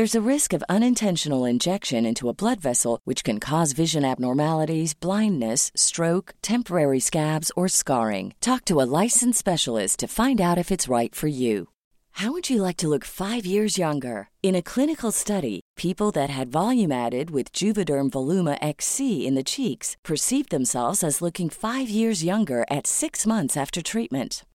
There's a risk of unintentional injection into a blood vessel, which can cause vision abnormalities, blindness, stroke, temporary scabs, or scarring. Talk to a licensed specialist to find out if it's right for you. How would you like to look five years younger? In a clinical study, people that had volume added with Juvederm Voluma XC in the cheeks perceived themselves as looking five years younger at six months after treatment.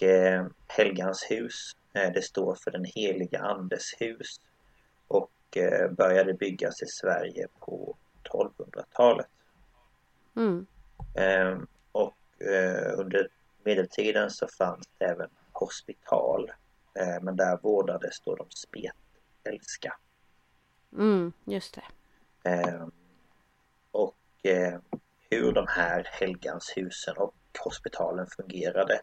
Och eh, Helgans eh, det står för den heliga andes hus och eh, började byggas i Sverige på 1200-talet. Mm. Eh, och eh, under medeltiden så fanns det även hospital. Eh, men där vårdades då de spetälska. Mm. Just det. Eh, och hur de här helganshusen och hospitalen fungerade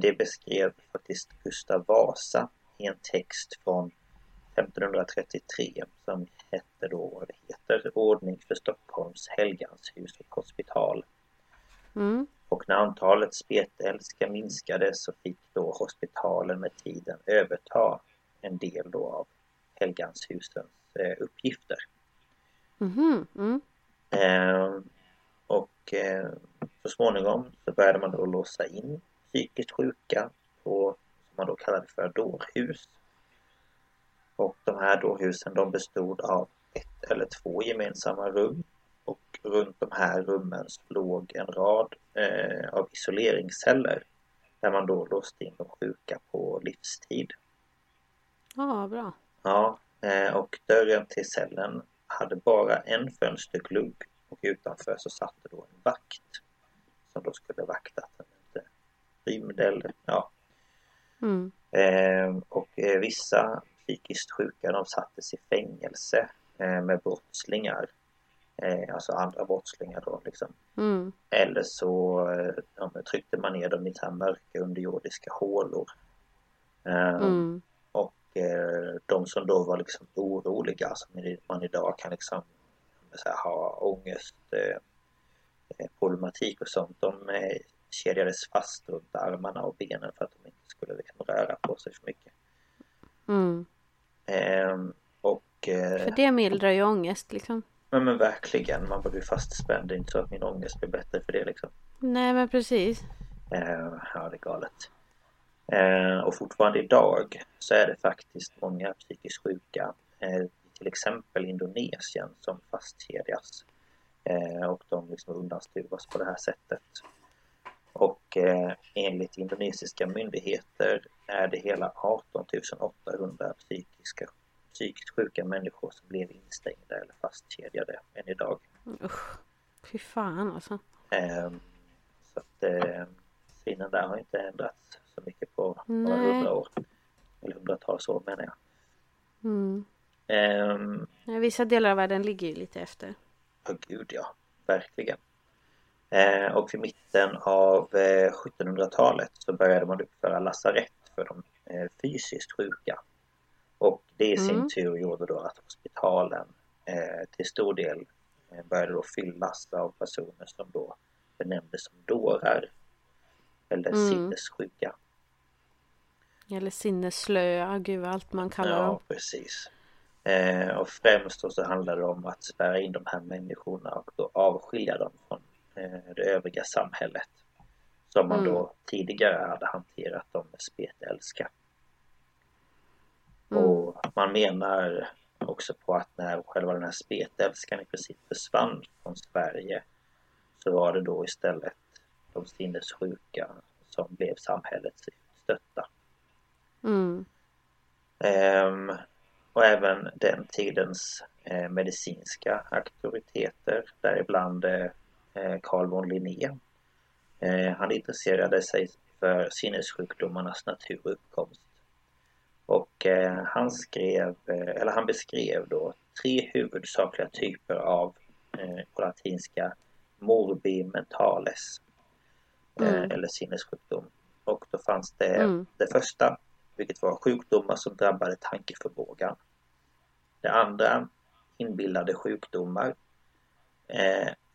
det beskrev faktiskt Gustav Vasa i en text från 1533 som hette då, det heter Ordning för Stockholms helganshus och hospital. Mm. Och när antalet spetälska minskade så fick då hospitalen med tiden överta en del då av helganshusens eh, uppgifter. Mhm. Mm. Eh, och eh, så småningom så började man då låsa in psykiskt sjuka på som man då kallade för dårhus. Och de här dårhusen de bestod av ett eller två gemensamma rum och runt de här rummen låg en rad eh, av isoleringsceller där man då låste in de sjuka på livstid. Ja, bra. Ja, eh, och dörren till cellen hade bara en fönsterglugg och utanför så satt det då en vakt som då skulle vakta att den eller ja. Mm. Eh, och eh, vissa psykiskt sjuka de sattes i fängelse eh, med brottslingar eh, alltså andra brottslingar då liksom. Mm. Eller så eh, ja, men tryckte man ner dem i så här mörka underjordiska hålor. Eh, Mm. Och eh, de som då var liksom oroliga, som man idag kan liksom här, ha ångest, eh, eh, problematik och sånt, de eh, kedjades fast runt armarna och benen för att de inte skulle liksom röra på sig för mycket. Mm. Ehm, och eh, För det mildrar ju ångest liksom. men, men verkligen, man blir fastspänd. Det är inte så att min ångest blir bättre för det liksom. Nej men precis. Eh, ja, det är galet. Eh, och fortfarande idag så är det faktiskt många psykiskt sjuka, eh, till exempel Indonesien, som fastkedjas. Eh, och de liksom undanstuvas på det här sättet. Och eh, enligt indonesiska myndigheter är det hela 18 800 psykiska, psykiskt sjuka människor som blev instängda eller fastkedjade än idag. Usch. Fy fan alltså. Eh, så att eh, synen där har inte ändrats så mycket på några Nej. hundra år. Eller hundratals år menar jag. Mm. Ehm, Ja, Vissa delar av världen ligger ju lite efter. Ja, gud ja. Verkligen. Eh, och vid mitten av eh, 1700-talet så började man uppföra lasarett för de eh, fysiskt sjuka. Och det i sin Mm. tur gjorde då att hospitalen eh, till stor del eh, började då fyllas av personer som då benämndes som dårar. Eller Mm. sinnessjuka. Eller sinnesslöa, gud allt man kallar Ja, dem. precis. Eh, och främst då så handlar det om att spärra in de här människorna och då avskilja dem från eh, det övriga samhället. Som man Mm. då tidigare hade hanterat dem med spetälska. Mm. Och man menar också på att när själva den här spetälskan i princip försvann från Sverige så var det då istället de sinnessjuka som blev samhällets utstötta. Mm. Ehm, och även den tidens eh, medicinska auktoriteter, däribland eh, Carl von Linné. Eh, han intresserade sig för sinnessjukdomarnas natur och uppkomst. Och eh, han skrev, eh, eller han beskrev då tre huvudsakliga typer av, eh, på latinska, morbi mentales. Eh, Mm. eller sinnessjukdom. Och då fanns det Mm. det första, vilket var sjukdomar som drabbade tankeförmågan. Det andra, inbillade sjukdomar.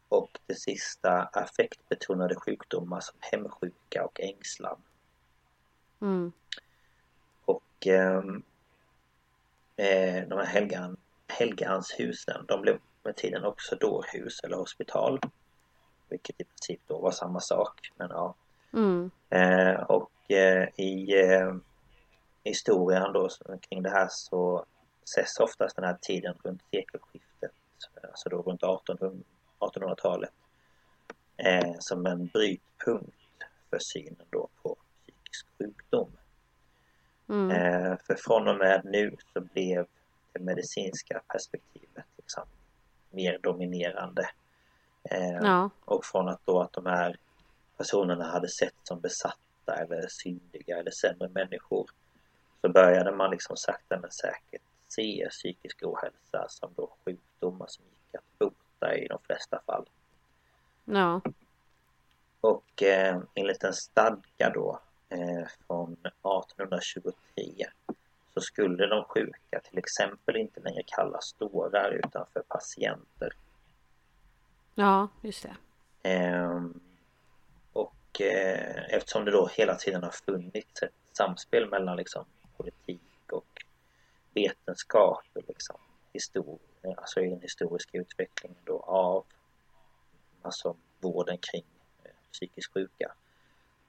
Och det sista, affektbetonade sjukdomar som hemsjuka och ängslan. Mm. Och ehm, eh, de här helgan, Helgeandshusen, de blev med tiden också dårhus eller hospital. Vilket i princip då var samma sak. Men ja, Mm. Eh, och eh, i eh, historien då kring det här så ses oftast den här tiden runt sekelskiftet, alltså då runt 1800 1800-talet, eh, som en brytpunkt för synen då på psykisk sjukdom. Mm. Eh, för från och med nu så blev det medicinska perspektivet liksom mer dominerande. Eh, Ja. och från att då att de här personerna hade sett som besatta eller syndiga eller sämre människor så började man liksom sakta men säkert se psykisk ohälsa som då sjukdomar som gick att bota i de flesta fall. Ja. Och eh, enligt en stadga då eh, från 1823 så skulle de sjuka till exempel inte längre kallas dårar utan för patienter. Ja, just det. Ehm, och eh, eftersom det då hela tiden har funnits ett samspel mellan liksom politik och vetenskap och liksom historia, alltså i den historiska utvecklingen då av alltså vården kring eh, psykiskt sjuka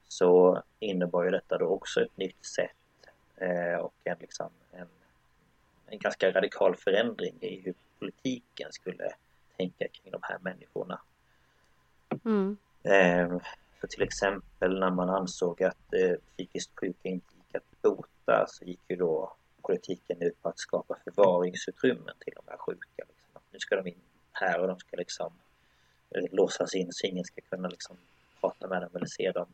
så innebar ju detta då också ett nytt sätt eh, och en, liksom, en, en ganska radikal förändring i hur politiken skulle tänka kring de här människorna. Mm. Eh, Så till exempel när man ansåg att eh, psykiskt sjuka inte gick att bota så gick ju då politiken ut på att skapa förvaringsutrymmen till de här sjuka. Liksom. Att Nu ska de in här och de ska liksom eh, låsas in så ingen ska kunna liksom prata med dem eller se dem.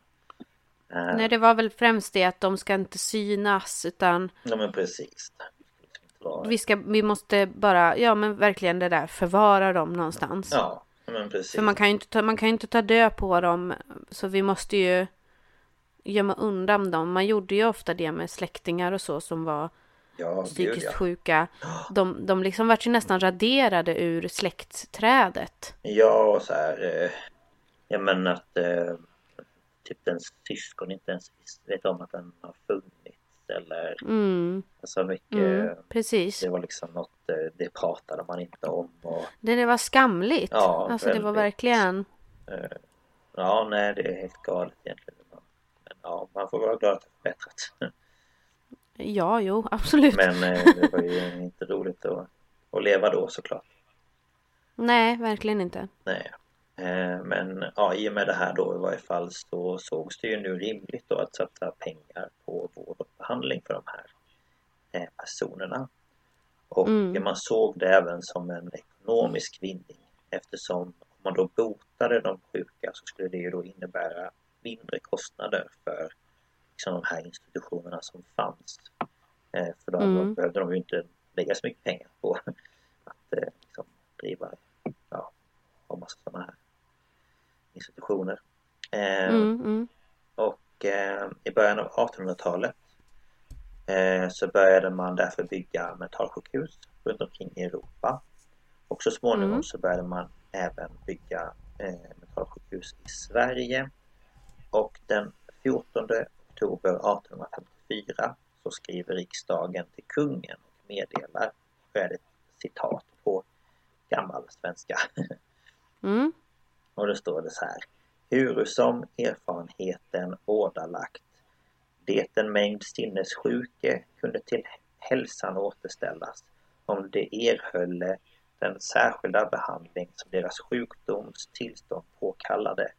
Eh, Nej, det var väl främst det att de ska inte synas utan Ja men precis. Liksom vi, ska, vi måste bara, ja men verkligen det där, förvara dem någonstans. Ja, men precis. För man kan, ju inte ta, man kan inte ta död på dem, så vi måste ju gömma undan dem. Man gjorde ju ofta det med släktingar och så som var ja, gud, psykiskt ja. sjuka. De, de liksom vart ju nästan raderade ur släktträdet. Ja, och så här. Eh, jag menar att eh, typ ens syskon inte ens vet om att den har funnits. Eller Mm, alltså mycket. mm, precis. Det var liksom något, eh, det pratade man inte om. Och, Det, det var skamligt. Ja, alltså det var väldigt. verkligen. eh, ja, nej, det är helt galet egentligen. Men ja, man får vara glad att det förbättrats. Ja, jo, absolut. Men eh, det var ju inte roligt att, att leva då såklart. Nej, verkligen inte. Nej. Eh, Men ja, i och med det här då i varje fall så sågs det ju nu rimligt då att satsa pengar på vård och behandling för de här eh, personerna. Och Mm. man såg det även som en ekonomisk vinning eftersom om man då botade de sjuka så skulle det ju då innebära mindre kostnader för liksom, de här institutionerna som fanns. Eh, För då Mm. behövde de ju inte lägga så mycket pengar på att eh, liksom, driva ja, ha massa sådana här institutioner. Eh, Mm, mm, Och eh, i början av 1800-talet eh, så började man därför bygga mentalsjukhus runt omkring i Europa. Och så småningom Mm. så började man även bygga eh, mentalsjukhus i Sverige. Och den 14 oktober 1854 så skriver riksdagen till kungen och meddelar, och är det ett citat på gammal svenska, mm. och då står det så här. Huru som erfarenheten ådalagt det en mängd sinnessjuke kunde till hälsan återställas om de erhölle den särskilda behandling som deras sjukdoms tillstånd påkallade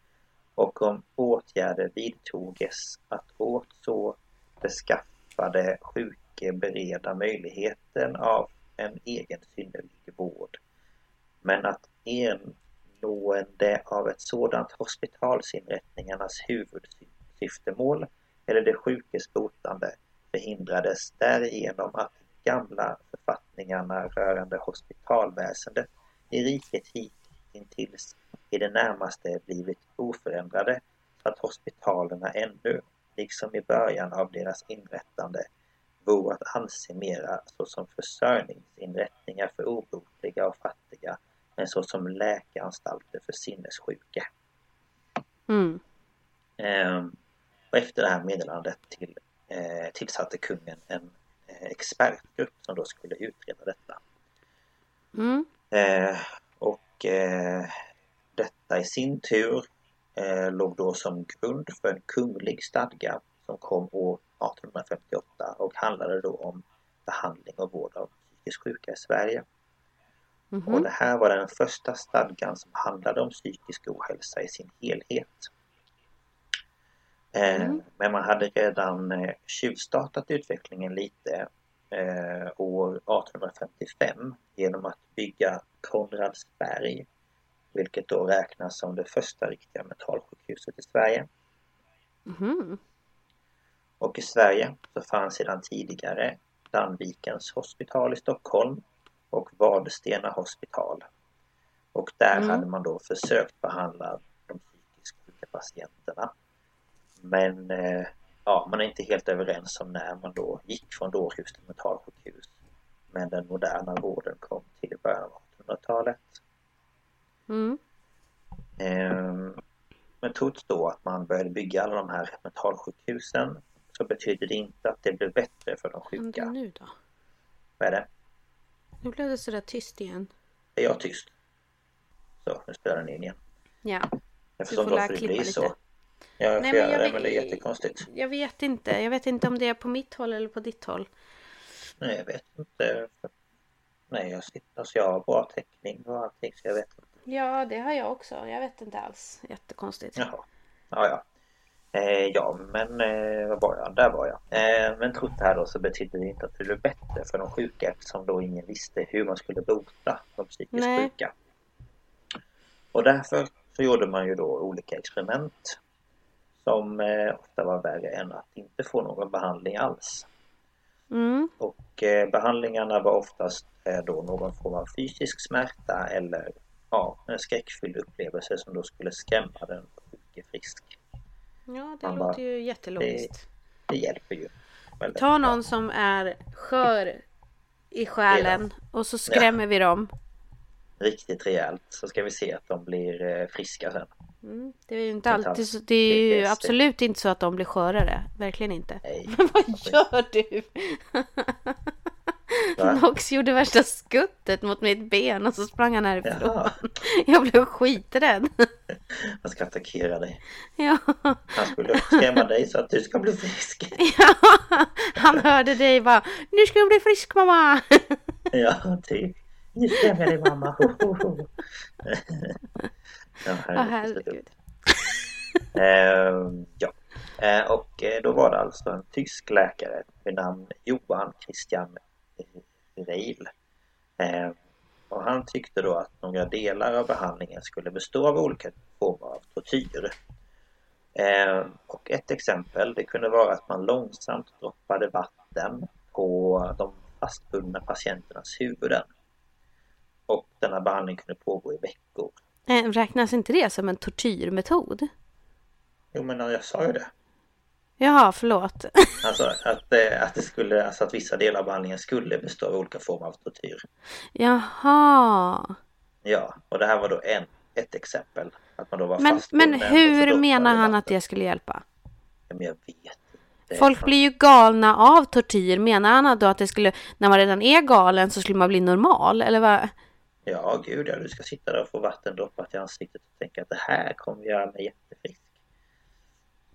och om åtgärder vidtoges att åt så beskaffade sjuke bereda möjligheten av en egen synnerlig vård. Men att ernående av ett sådant hospitalsinrättningarnas huvudsyftemål eller det sjukes botande förhindrades därigenom att de gamla författningarna rörande hospitalväsendet i riket hitintills i det närmaste blivit oförändrade så att hospitalerna ännu, liksom i början av deras inrättande, vore att anse mera såsom försörjningsinrättningar för obotliga och fattiga än såsom läkeanstalter för sinnessjuka. Mm. Ehm, och efter det här meddelandet till, eh, tillsatte kungen en eh, expertgrupp som då skulle utreda detta. Mm. Eh, och eh, detta i sin tur eh, låg då som grund för en kunglig stadga som kom år 1858 och handlade då om behandling och vård av psykiskt sjuka i Sverige. Och Mhm. det här var den första stadgan som handlade om psykisk ohälsa i sin helhet. Mm. Men man hade redan eh, tjuvstartat utvecklingen lite eh, år 1855 genom att bygga Konradsberg, vilket då räknas som det första riktiga mentalsjukhuset i Sverige. Mhm. Och i Sverige så fanns sedan tidigare Landvikens hospital i Stockholm och Vadstena hospital. Och där Mm. hade man då försökt behandla de psykiskt sjuka patienterna. Men eh, ja, man är inte helt överens om när man då gick från dårhus till mentalsjukhus. Men den moderna vården kom till början av 1800-talet. Mm. Ehm, Men trots då att man började bygga alla de här mentalsjukhusen så betyder det inte att det blev bättre för de sjuka. nu då? Vad är det? Nu blev det sådär tyst igen. Är jag tyst? Så, nu spelar den in igen. Ja. Förstår får lära klippa lite. så. Ja, jag Nej, men göra jag det, vet- men det är jättekonstigt. Jag vet inte. Jag vet inte om det är på mitt håll eller på ditt håll. Nej, jag vet inte. Nej, jag sitter, alltså jag har bra täckning och allting så jag vet inte. Ja, det har jag också. Jag vet inte alls. Jättekonstigt. Jaha. Ja, ja. Eh, ja, men eh, vad var jag? Där var jag. Eh, men trots det här då så betyder det inte att det blev bättre för de sjuka eftersom då ingen visste hur man skulle bota de psykiskt Nej. sjuka. Och därför så gjorde man ju då olika experiment som eh, ofta var värre än att inte få någon behandling alls. Mm. Och eh, behandlingarna var oftast eh, då någon form av fysisk smärta eller ja, en skräckfylld upplevelse som då skulle skrämma den sjuke frisk. Ja, det Man låter bara- ju jättelogiskt. Det hjälper ju. väldigt Ta bra. någon som är skör i själen och så skrämmer vi dem. Riktigt rejält så ska vi se att de blir friska sen. Mm. Det är ju inte alltid så, det är ju absolut inte så att de blir skörare. Verkligen inte. Nej. Men vad gör du? Va? Nox gjorde värsta skuttet mot mitt ben och så sprang han härifrån. Jaha, Jag blev skiträdd. han ska attackera dig. Ja. Han skulle skrämma dig så att du ska bli frisk. ja. Han hörde dig bara Nu ska jag bli frisk mamma. Ja, typ. Nu skrämmer jag dig mamma. Ho, ho, ho. Ja, herregud. Ehm, ja, Eh, och eh, då var det alltså en tysk läkare vid namn Johan Christian Reil. Eh, och han tyckte då att några delar av behandlingen skulle bestå av olika former av tortyr. Eh, och ett exempel det kunde vara att man långsamt droppade vatten på de fastbundna patienternas huvuden. Och denna behandling kunde pågå i veckor. Eh, Räknas inte det som en tortyrmetod? Jo men jag sa ju det. Jaha, förlåt. Alltså att, eh, att, det skulle, alltså att vissa delar av behandlingen skulle bestå av olika former av tortyr. Jaha. Ja, och det här var då en, ett exempel. Att man då var Men, men hur menar han att det skulle hjälpa? Ja, men jag vet inte. Folk blir ju galna av tortyr. Menar han då att det skulle, när man redan är galen så skulle man bli normal? Eller vad? Ja, gud ja. Du ska sitta där och få vatten droppat i ansiktet och tänka att det här kommer göra mig jättefrisk.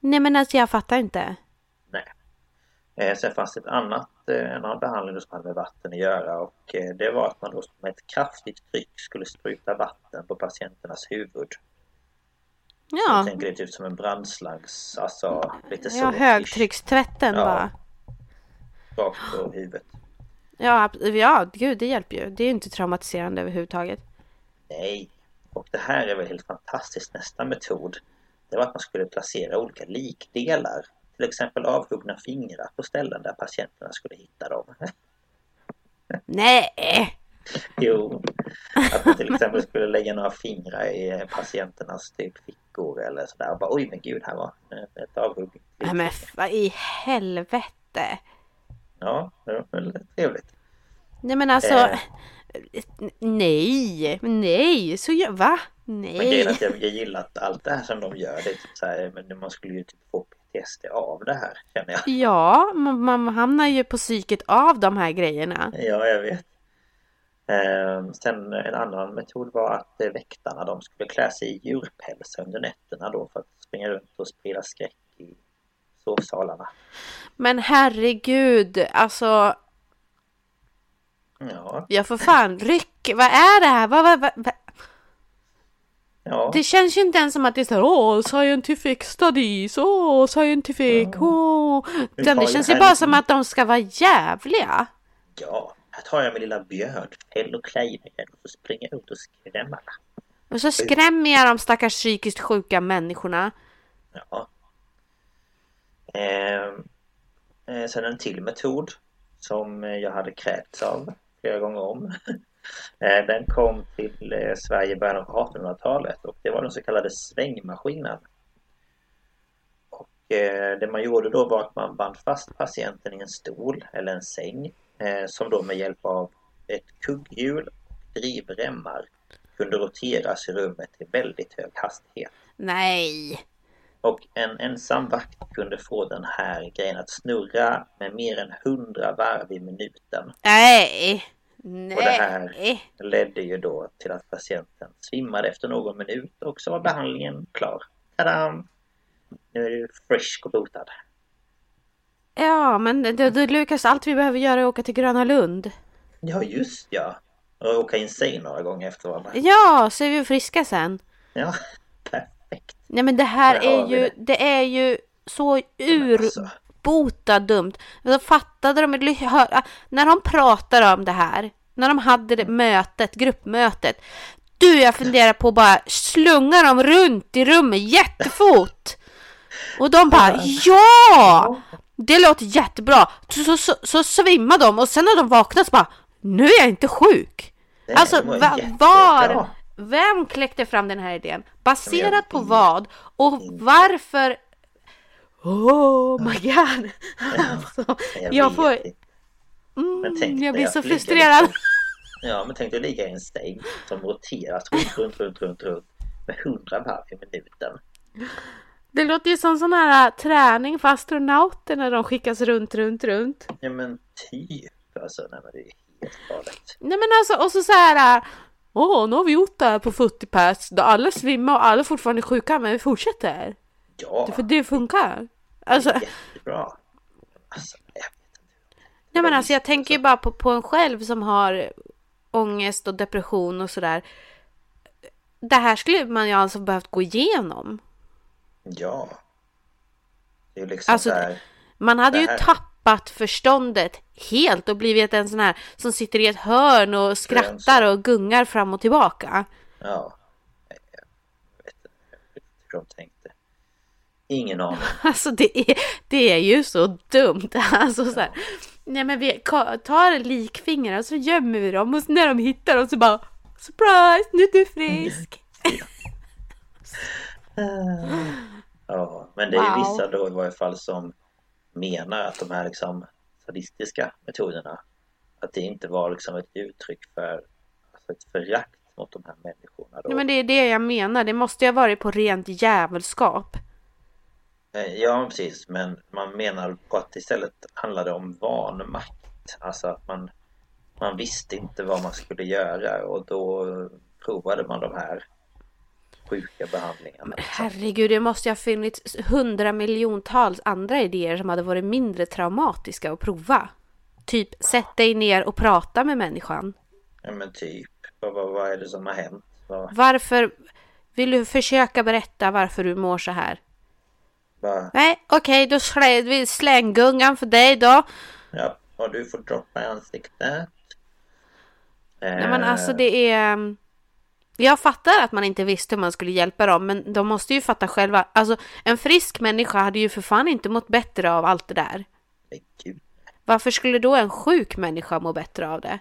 Nej men alltså jag fattar inte. Nej. Eh, sen fanns det ett annat, eh, en annan behandling som hade med vatten att göra och eh, det var att man då med ett kraftigt tryck skulle spruta vatten på patienternas huvud. Jag Ja, tänker det typ som en brandslangs, alltså lite så. ja högtryckstvätten Ja. bara. Rakt på huvudet. Ja, ja, gud det hjälper ju. Det är ju inte traumatiserande överhuvudtaget. Nej. Och det här är väl helt fantastiskt nästa metod. Det var att man skulle placera olika likdelar. Till exempel avhuggna fingrar på ställen där patienterna skulle hitta dem. Nej! jo. Att man till exempel skulle lägga några fingrar i patienternas typ fickor eller sådär. Och bara oj men gud här var ett avhugg. Nej men vad i helvete. Ja, det var väl trevligt. Nej men alltså. Eh. Nej, nej, så gör, va? Men grejen är Nej. att jag, jag gillar att allt det här som de gör. Det är typ så här, men man skulle ju typ få PTSD av det här känner jag. Ja, man, man hamnar ju på psyket av de här grejerna. Ja, jag vet. Eh, sen en annan metod var att eh, väktarna de skulle klä sig i djurpälsar under nätterna då för att springa runt och sprida skräck sovsalarna. Men herregud, alltså Ja, jag får fan ryck. Vad är det här? Vad, vad, vad, vad? ja. Det känns ju inte ens som att det är såhär åh, scientific studies, åh, scientific, åh. Utan det känns ju bara lite- som att de ska vara jävliga. ja. Här tar jag min lilla björnfäll och klär i mig och så springer jag ut och skrämmer alla. Och så skrämmer jag de stackars psykiskt sjuka människorna. Ja. Ehm, eh, sen en till metod som jag hade krävts av flera gånger om. eh, den kom till eh, Sverige i början av 1800-talet och det var den så kallade svängmaskinen. Och eh, det man gjorde då var att man band fast patienten i en stol eller en säng eh, som då med hjälp av ett kugghjul och drivremmar kunde roteras i rummet i väldigt hög hastighet. Nej. Och en ensam vakt kunde få den här grejen att snurra med mer än 100 varv i minuten. Nej. Och det här- Nej. Ledde ju då till att patienten svimmade efter någon minut och så var behandlingen klar. Tadam! Nu är du frisk och botad. Ja, men Lukas, allt vi behöver göra är åka till Gröna Lund. Ja, just ja! Och åka in sig några gånger efter varandra. Ja, så är vi friska sen. Ja, perfekt. Nej men det här är ju, det. det är ju så alltså, urbota dumt. Alltså, fattade de, hör- när de pratar om det här, när de hade det mötet, gruppmötet. Du, jag funderar på att bara slunga dem runt i rummet jättefort. Och de bara ja! det låter jättebra. Så, så, så, så svimmar de och sen när de vaknar så bara, nu är jag inte sjuk. Nej, Alltså va, var, vem kläckte fram den här idén? Baserat på vad? Och varför? Oh my god! Alltså, Jag, får, mm, jag blir så frustrerad. liksom- Ja, men tänk dig ligga i en säng som roteras runt, runt, runt, runt, runt med 100 varv i minuten. Det låter ju som sån här äh, träning för astronauter när de skickas runt, runt, runt. Ja, men typ. Alltså, nej men det är helt galet. Nej men alltså, och så så här. Åh, nu har vi gjort det här på 40 pers. Då alla svimmar och alla fortfarande är sjuka, men vi fortsätter. Ja, För det funkar. Alltså, jättebra. Alltså, jag vet inte. nej men alltså jag tänker ju bara på, på en själv som har ångest och depression och sådär. Det här skulle man ju alltså behövt gå igenom. Ja. Det är liksom Alltså, så här, Man hade Det ju här- tappat förståndet helt och blivit en sån här som sitter i ett hörn och skrattar och gungar fram och tillbaka. ja. Jag vet inte hur de tänkte. Ingen aning. Alltså det är, det är ju så dumt. Alltså så här, nej men vi tar likfingrar och så gömmer vi dem och när de hittar dem så bara Surprise! Nu är du frisk! Ja, men det är Wow. vissa då i varje fall som menar att de här liksom sadistiska metoderna att det inte var liksom ett uttryck för alltså ett förakt mot de här människorna. Då. Nej men det är det jag menar. Det måste ju ha varit på rent djävulskap. Eh, Ja, precis. Men man menar på att istället handlade om vanmakt. Alltså att man, man visste inte vad man skulle göra och då provade man de här sjuka behandlingarna. liksom. Herregud, det måste ju ha funnits hundra miljontals andra idéer som hade varit mindre traumatiska att prova. Typ, sätt dig ner och prata med människan. Ja, men typ. Vad, vad, vad är det som har hänt? Vad, Varför vill du försöka berätta varför du mår så här? vad, Nej, okej, då slä, vi slänggungan för dig då. ja, och du får droppa i ansiktet. Nej men alltså det är... Jag fattar att man inte visste hur man skulle hjälpa dem, men de måste ju fatta själva. Alltså, en frisk människa hade ju för fan inte mått bättre av allt det där. Men gud. Varför skulle då en sjuk människa må bättre av det?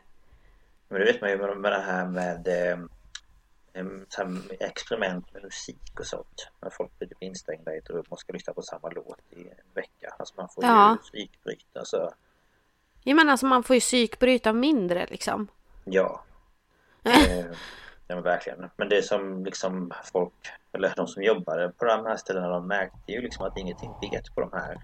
Men det vet man ju med, det här med eh, experiment med musik och sånt. När folk blir typ instängda i ett rum och ska lyssna på samma låt i en vecka. Alltså man får Ja. ju psykbryta så Jag menar alltså man får ju psykbryta mindre liksom. ja. Eh, ja men verkligen. Men det som liksom folk, eller de som jobbade på de här ställena, de märkte ju liksom att ingenting bet på de här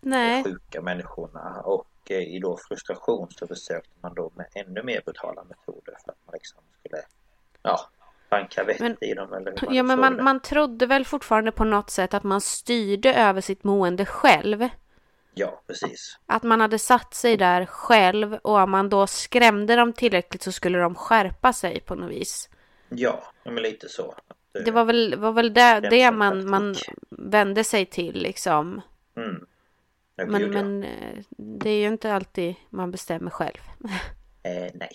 Nej. sjuka människorna. Och eh, i då frustration så försökte man då med ännu mer brutala metoder för att man liksom skulle, ja, banka vett Men- i dem eller hur Ja men man, det. man trodde väl fortfarande på något sätt att man styrde över sitt mående själv. Ja, precis. Att man hade satt sig där själv och om man då skrämde dem tillräckligt så skulle de skärpa sig på något vis. Ja, men lite så. Det var väl, var väl det, det man, man vände sig till liksom. Mm. Men, men eh, det är ju inte alltid man bestämmer själv. Eh, nej.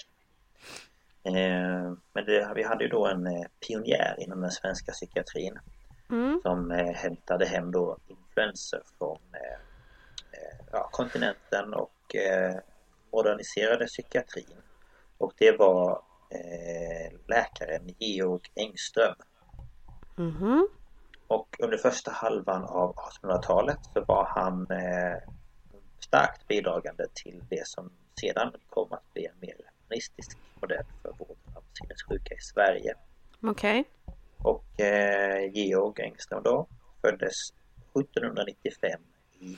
Eh, men det, vi hade ju då en eh, pionjär inom den svenska psykiatrin Mm. som eh, hämtade hem då influenser från ja, kontinenten och eh, moderniserade psykiatrin. Och det var eh, läkaren Georg Engström. Mhm. Och under första halvan av 1800-talet så var han eh, starkt bidragande till det som sedan kom att bli en mer humanistisk modell för vården av sinnessjuka i Sverige. Okej. Och eh, Georg Engström då föddes 1795 i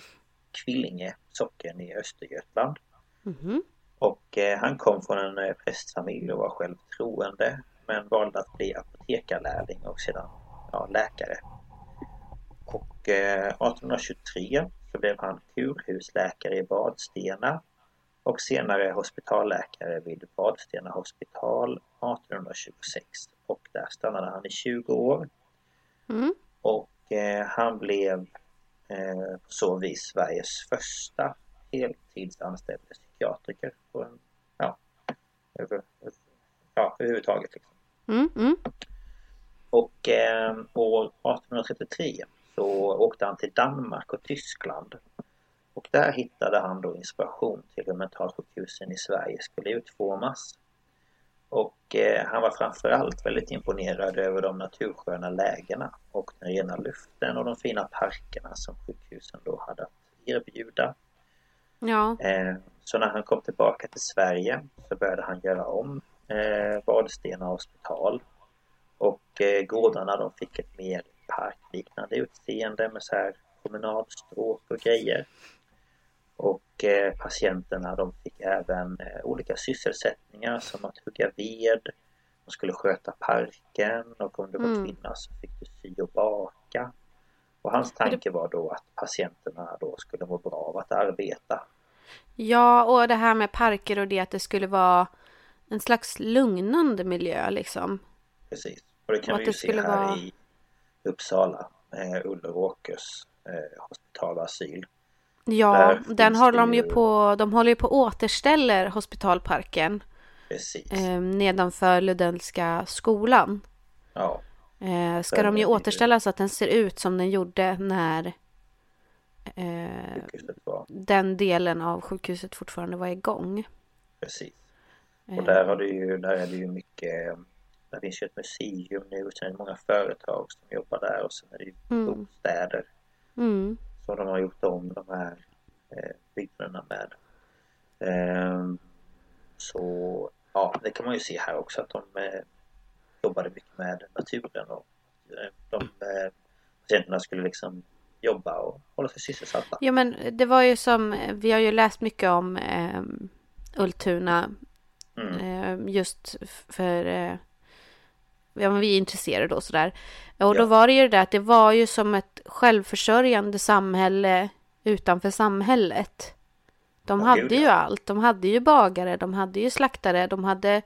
Kvillinge socken i Östergötland. Mhm. Och eh, han kom från en eh, prästfamilj och var själv troende men valde att bli apotekarlärling och sedan ja, läkare. Och eh, 1823 så blev han kurhusläkare i Vadstena och senare hospitalläkare vid Vadstena hospital 1826 och där stannade han i 20 år Mm. och eh, han blev på så vis Sveriges första heltidsanställde psykiatriker på en, ja, över, ja, överhuvudtaget. Liksom. Mm. Mm. Och eh, år 1833 så åkte han till Danmark och Tyskland och Och där hittade han då inspiration till hur mentalsjukhusen i Sverige skulle utformas. Och eh, han var framförallt väldigt imponerad över de natursköna lägena och den rena luften och de fina parkerna som sjukhusen då hade att erbjuda. Ja. Eh, så när han kom tillbaka till Sverige så började han göra om eh, Vadstena hospital. Och eh, gårdarna de fick ett mer parkliknande utseende med så här promenadstråk och grejer. Och eh, patienterna de fick även eh, olika sysselsättningar som att hugga ved, de skulle sköta parken och om du var Mm. kvinna så fick du sy och baka. Och hans tanke var då att patienterna då skulle må bra av att arbeta. Ja, och det här med parker och det att det skulle vara en slags lugnande miljö liksom. Precis. Och det kan Och vi ju se här vara- i Uppsala, eh, Ulleråkers eh, hospital och asyl. Ja, Där den håller de ju på, de håller ju på återställer hospitalparken Precis. eh, nedanför Ludellska skolan. Ja, Eh, ska Den de ju återställa så att den ser ut som den gjorde när eh, den delen av sjukhuset fortfarande var igång. precis. Eh, Och där, har du ju, där är det ju mycket Där finns ju ett museum nu och sen är det många företag som jobbar där och sen är det ju Mm. bostäder Mm, som de har gjort om de här eh, byggnaderna med. Ehm, så ja, det kan man ju se här också att de eh, jobbade mycket med naturen och eh, de eh, patienterna skulle liksom jobba och hålla sig sysselsatta. Ja men det var ju som, vi har ju läst mycket om eh, Ultuna Mm. eh, just för eh, ja, men vi är intresserade då sådär. Och då Ja. var det ju det där att det var ju som ett självförsörjande samhälle utanför samhället. De Ja, hade ju ja. allt. De hade ju bagare, de hade ju slaktare, de hade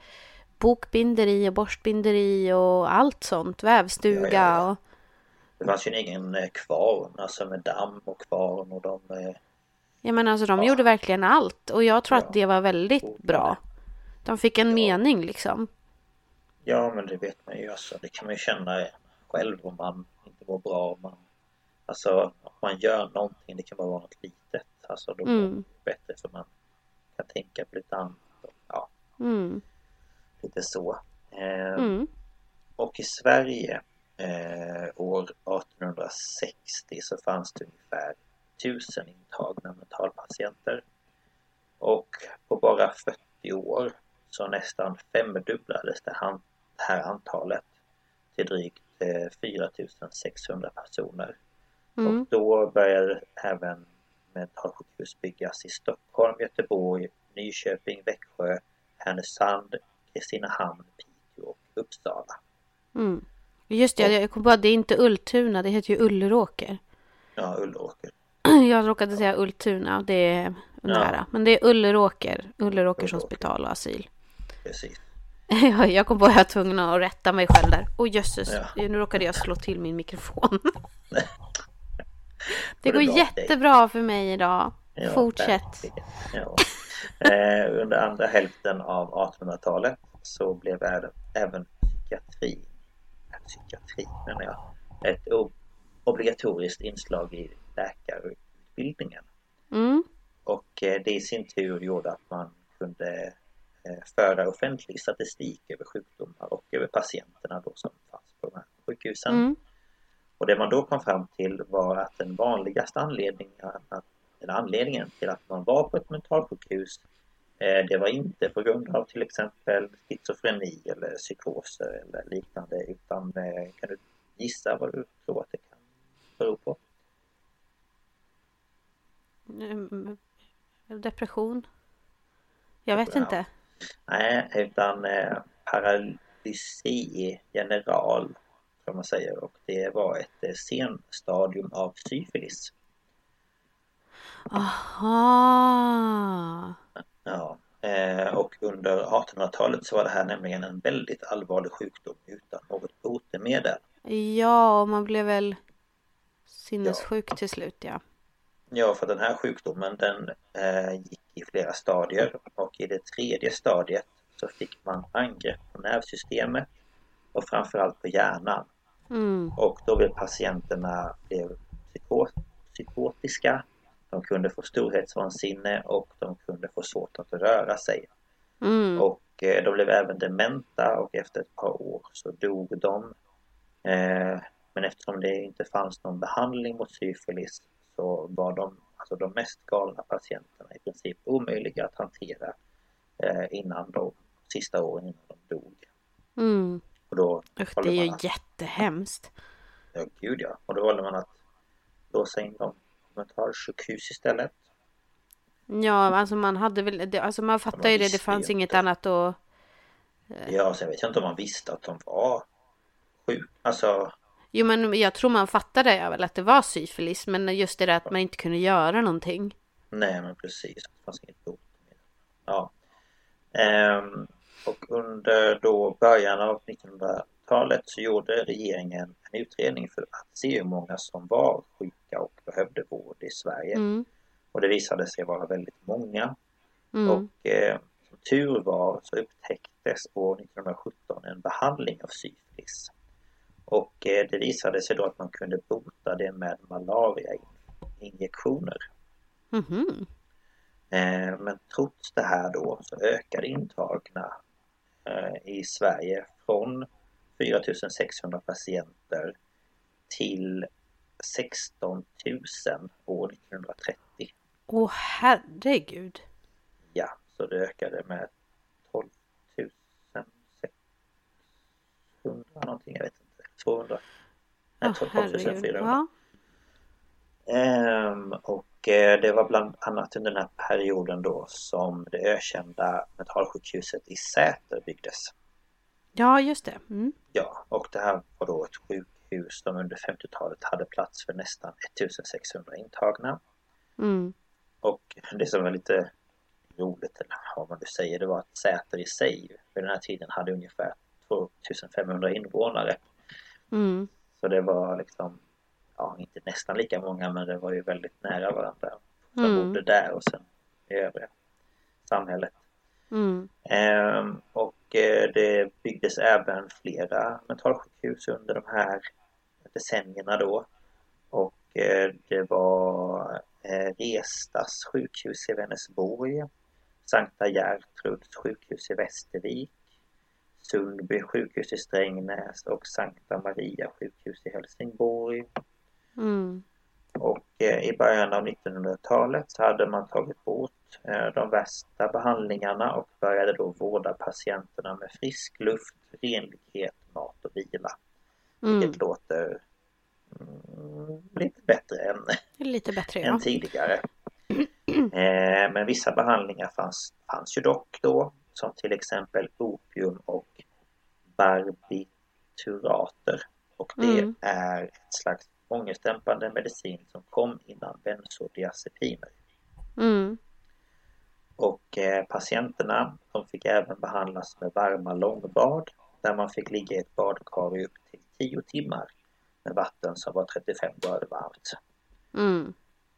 bokbinderi och borstbinderi och allt sånt. Vävstuga Ja, ja, ja. och Det fanns ju en egen eh, kvarn, alltså med damm och kvarn och de eh, jag menar alltså de Ja. gjorde verkligen allt. Och jag tror Ja. att det var väldigt Odlade. bra. De fick en Ja. mening liksom. Ja men det vet man ju alltså. Det kan man ju känna själv om man inte mår bra. Om man, alltså om man gör någonting, det kan bara vara något litet. Alltså då Mm. man bättre för man kan tänka på lite annat. och, Ja, Mm. lite så. Eh, Mm. Och i Sverige eh, år 1860 så fanns det ungefär 1000 intagna mentalpatienter. Och på bara 40 år så nästan femdubblades det, det här antalet till drygt eh, 4600 personer. Mm. Och då började även mentalsjukhus byggas i Stockholm, Göteborg, Nyköping, Växjö, Härnösand, Kristinehamn, Piteå och Uppsala. Mm. Just det, jag kom på att det är inte Ultuna, det heter ju Ulleråker. Ja, Ulleråker. Jag råkade säga Ultuna, det är nära. Men det är Ulleråker, Ulleråkers Ulleråker. hospital och asyl. Precis. Ja, Jag kom på att jag var tvungen att rätta mig själv där. Oj jösses, Ja. nu råkade jag slå till min mikrofon. Det Går det dig? jättebra för mig idag. Ja, Fortsätt. Ja. Eh, under andra hälften av 1800-talet så blev även, även psykiatri, äh, psykiatri menar jag, ett obligatoriskt inslag i läkarutbildningen. Mm. Och eh, det i sin tur gjorde att man kunde föra offentlig statistik över sjukdomar och över patienterna då som fanns på de här sjukhusen. Mm. Och det man då kom fram till var att den vanligaste anledningen, att, eller anledningen till att man var på ett mentalsjukhus eh, det var inte på grund av till exempel schizofreni eller psykoser eller liknande utan eh, kan du gissa vad du tror att det kan bero på? Mm. Depression? Jag vet Ja. inte. Nej, utan eh, paralysi general kan man säga och det var ett eh, senstadium av syfilis. Aha. Ja, eh, och under 1800-talet så var det här nämligen en väldigt allvarlig sjukdom utan något botemedel. Ja, och man blev väl sinnessjuk till slut ja. Ja, för den här sjukdomen den eh, gick i flera stadier och i det tredje stadiet så fick man angrepp på nervsystemet och framförallt på hjärnan. Mm. Och då blev patienterna blev psyko psykotiska De kunde få storhetsvansinne och de kunde få svårt att röra sig. Mm. Och eh, de blev även dementa och efter ett par år så dog de. Eh, men eftersom det inte fanns någon behandling mot syfilis så var de, alltså de mest galna patienterna i princip omöjliga att hantera eh, innan de sista åren innan de dog. Mm. Och då Usch, det är ju att, jättehemskt. ja, gud ja. Och då håller man att låsa in dem på mentalsjukhus istället. Ja, alltså man hade väl, det, alltså man fattar man ju det, det fanns inget inte. annat att... Ja, sen vet jag inte om man visste att de var sjuka. Alltså, Jo men jag tror man fattade väl att det var syfilis, men just det där att man inte kunde göra någonting. nej men precis. Det fanns inget bot. Ja. Ehm, och under då början av 1900-talet så gjorde regeringen en utredning för att se hur många som var sjuka och behövde vård i Sverige. Mm. Och det visade sig vara väldigt många. Mm. Och eh, som tur var så upptäcktes år 1917 en behandling av syfilis. Och eh, det visade sig då att man kunde bota det med malariainjektioner. Mhm. Eh, men trots det här då så ökade intagna eh, i Sverige från 4600 patienter till 16 000 år 1930. Åh herregud. Ja, så det ökade med 12 600 någonting, jag vet inte. 200. Nej, Åh 12 herregud. 400. Ja. Ehm, och eh, det var bland annat under den här perioden då som det ökända mentalsjukhuset i Säter byggdes. ja, just det. Mm. Ja, och det här var då ett sjukhus som under 50-talet hade plats för nästan 1600 intagna. Mm. Och det som var lite roligt, eller vad man nu säger, det var att Säter i sig vid den här tiden hade ungefär 2500 invånare. Mm. Så det var liksom, ja inte nästan lika många men det var ju väldigt nära varandra. Som Mm. bodde där och sen i övriga samhället. Mm. Ehm, och eh, det byggdes även flera mentalsjukhus under de här decennierna då. Och eh, det var eh, Restas sjukhus i Vänersborg, Sankta Gertruds sjukhus i Västervik, Sundby sjukhus i Strängnäs och Sankta Maria sjukhus i Helsingborg. Mm. Och eh, i början av 1900-talet så hade man tagit bort eh, de värsta behandlingarna och började då vårda patienterna med frisk luft, renlighet, mat och vila. Mm. Vilket låter mm, lite bättre än, Lite bättre ja. än tidigare. Eh, men vissa behandlingar fanns, fanns ju dock då som till exempel opium och barbiturater. Och det Mm. är ett slags ångestdämpande medicin som kom innan bensodiazepiner. Mm. Och eh, patienterna de fick även behandlas med varma långbad där man fick ligga i ett badkar i upp till 10 timmar med vatten som var 35 grader varmt. Mm.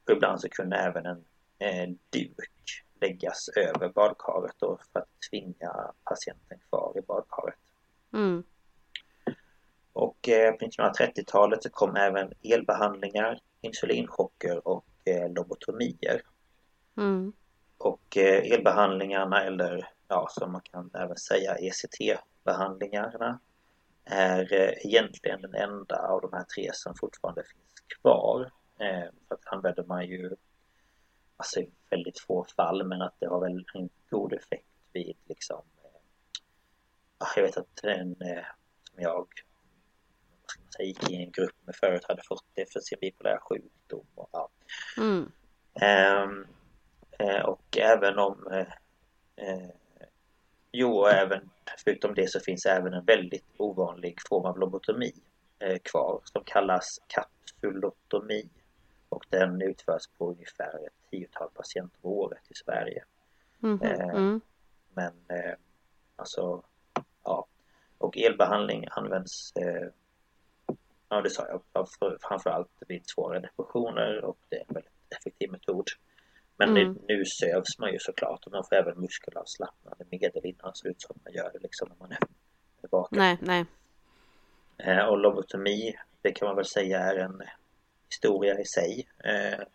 Och ibland så kunde även en eh, duk läggas över badkaret då för att tvinga patienten kvar i badkaret. Mm. Och eh, på 1930-talet så kom även elbehandlingar, insulinchocker och eh, lobotomier. Mm. Och eh, elbehandlingarna eller ja, som man kan även säga ECT-behandlingarna är egentligen den enda av de här tre som fortfarande finns kvar. För att använder man ju alltså i väldigt få fall men att det har väl en god effekt vid liksom eh, ja, jag vet att en eh, som jag säga, gick i en grupp med förut hade fått det för sin bipolära sjukdom och ja, Mm. Ehm, eh, och även om eh, eh, Jo, och även förutom det så finns även en väldigt ovanlig form av lobotomi eh, kvar som kallas kapsulotomi. Och den utförs på ungefär ett tiotal patienter om året i Sverige. Mhm. Eh, Mm. Men eh, alltså, ja. Och elbehandling används, eh, ja det sa jag, framför- framförallt vid svåra depressioner och det är en väldigt effektiv metod. Men Mm. nu, nu sövs man ju såklart och man får även muskelavslappnande medel innan så ut som man gör det liksom när man är, är vaken. Nej, nej. Eh, och lobotomi, det kan man väl säga är en historia i sig. Eh,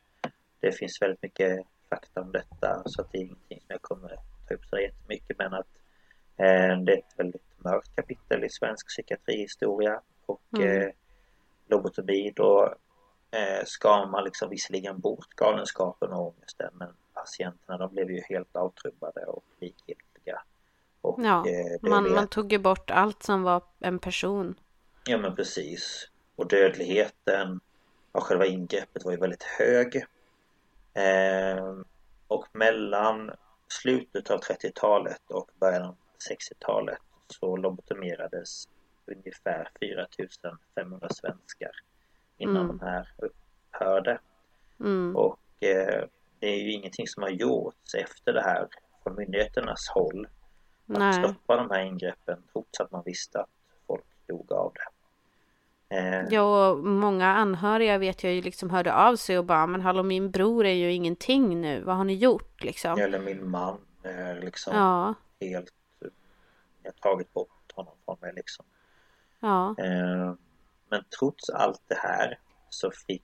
det finns väldigt mycket fakta om detta så att det är ingenting som jag kommer ta upp så jättemycket men att eh, det är ett väldigt mörkt kapitel i svensk psykiatrihistoria och mm. eh, lobotomi då skar man liksom visserligen bort galenskapen och ångesten men patienterna de blev ju helt avtrubbade och likgiltiga. Och, ja, man, man tog ju bort allt som var en person. Ja men precis. Och dödligheten av själva ingreppet var ju väldigt hög. Eh, och mellan slutet av 30-talet och början av 60-talet så lobotomerades ungefär 4500 svenskar innan mm. de här upphörde. Mm. Och eh, det är ju ingenting som har gjorts efter det här från myndigheternas håll. Att Nej. stoppa de här ingreppen trots att man visste att folk dog av det. Eh, ja, och många anhöriga vet jag ju liksom hörde av sig och bara, men hallå min bror är ju ingenting nu, vad har ni gjort liksom? Eller min man liksom ja. helt, jag har tagit bort honom från mig liksom. Ja. Eh, men trots allt det här så fick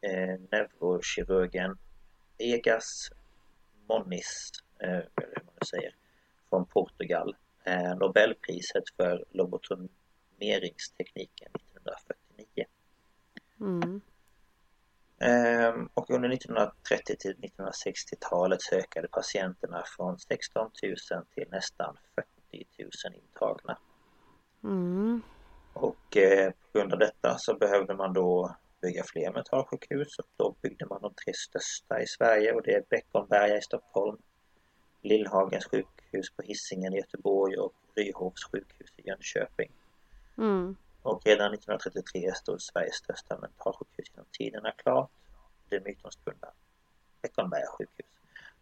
eh, neurokirurgen Egas Moniz, eller hur man säger, från Portugal Nobelpriset för lobotomeringstekniken 1949. Mm. Ehm, och under 1930 till 1960-talet ökade patienterna från 16 000 till nästan 40 000 intagna. Mm. Och eh, på grund av detta så behövde man då bygga fler mentalsjukhus och då byggde man de tre största i Sverige och det är Beckomberga i Stockholm, Lillhagens sjukhus på Hisingen i Göteborg och Ryhovs sjukhus i Jönköping. Mm. Och redan 1933 stod Sveriges största mentalsjukhus genom tiderna klart, det mytomspunna Beckomberga sjukhus.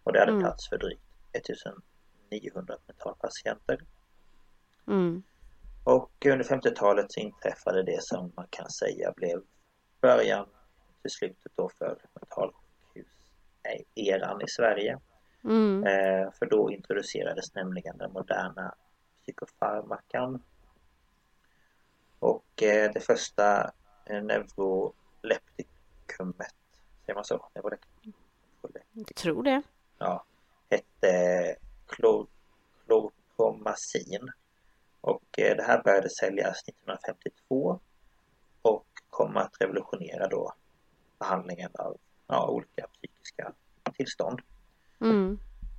Och det hade mm. plats för drygt 1900 mentalpatienter. Mm. Och under 50-talet så inträffade det som man kan säga blev början till slutet då för mentalsjukhus-eran i Sverige. Mm. Eh, för då introducerades nämligen den moderna psykofarmakan. Eh, det första eh, neuroleptikumet, säger man så? Jag tror det. Ja, hette klor, klorpromazin. Och eh, det här började säljas 1952 och kom att revolutionera då behandlingen av ja, olika psykiska tillstånd. Mm.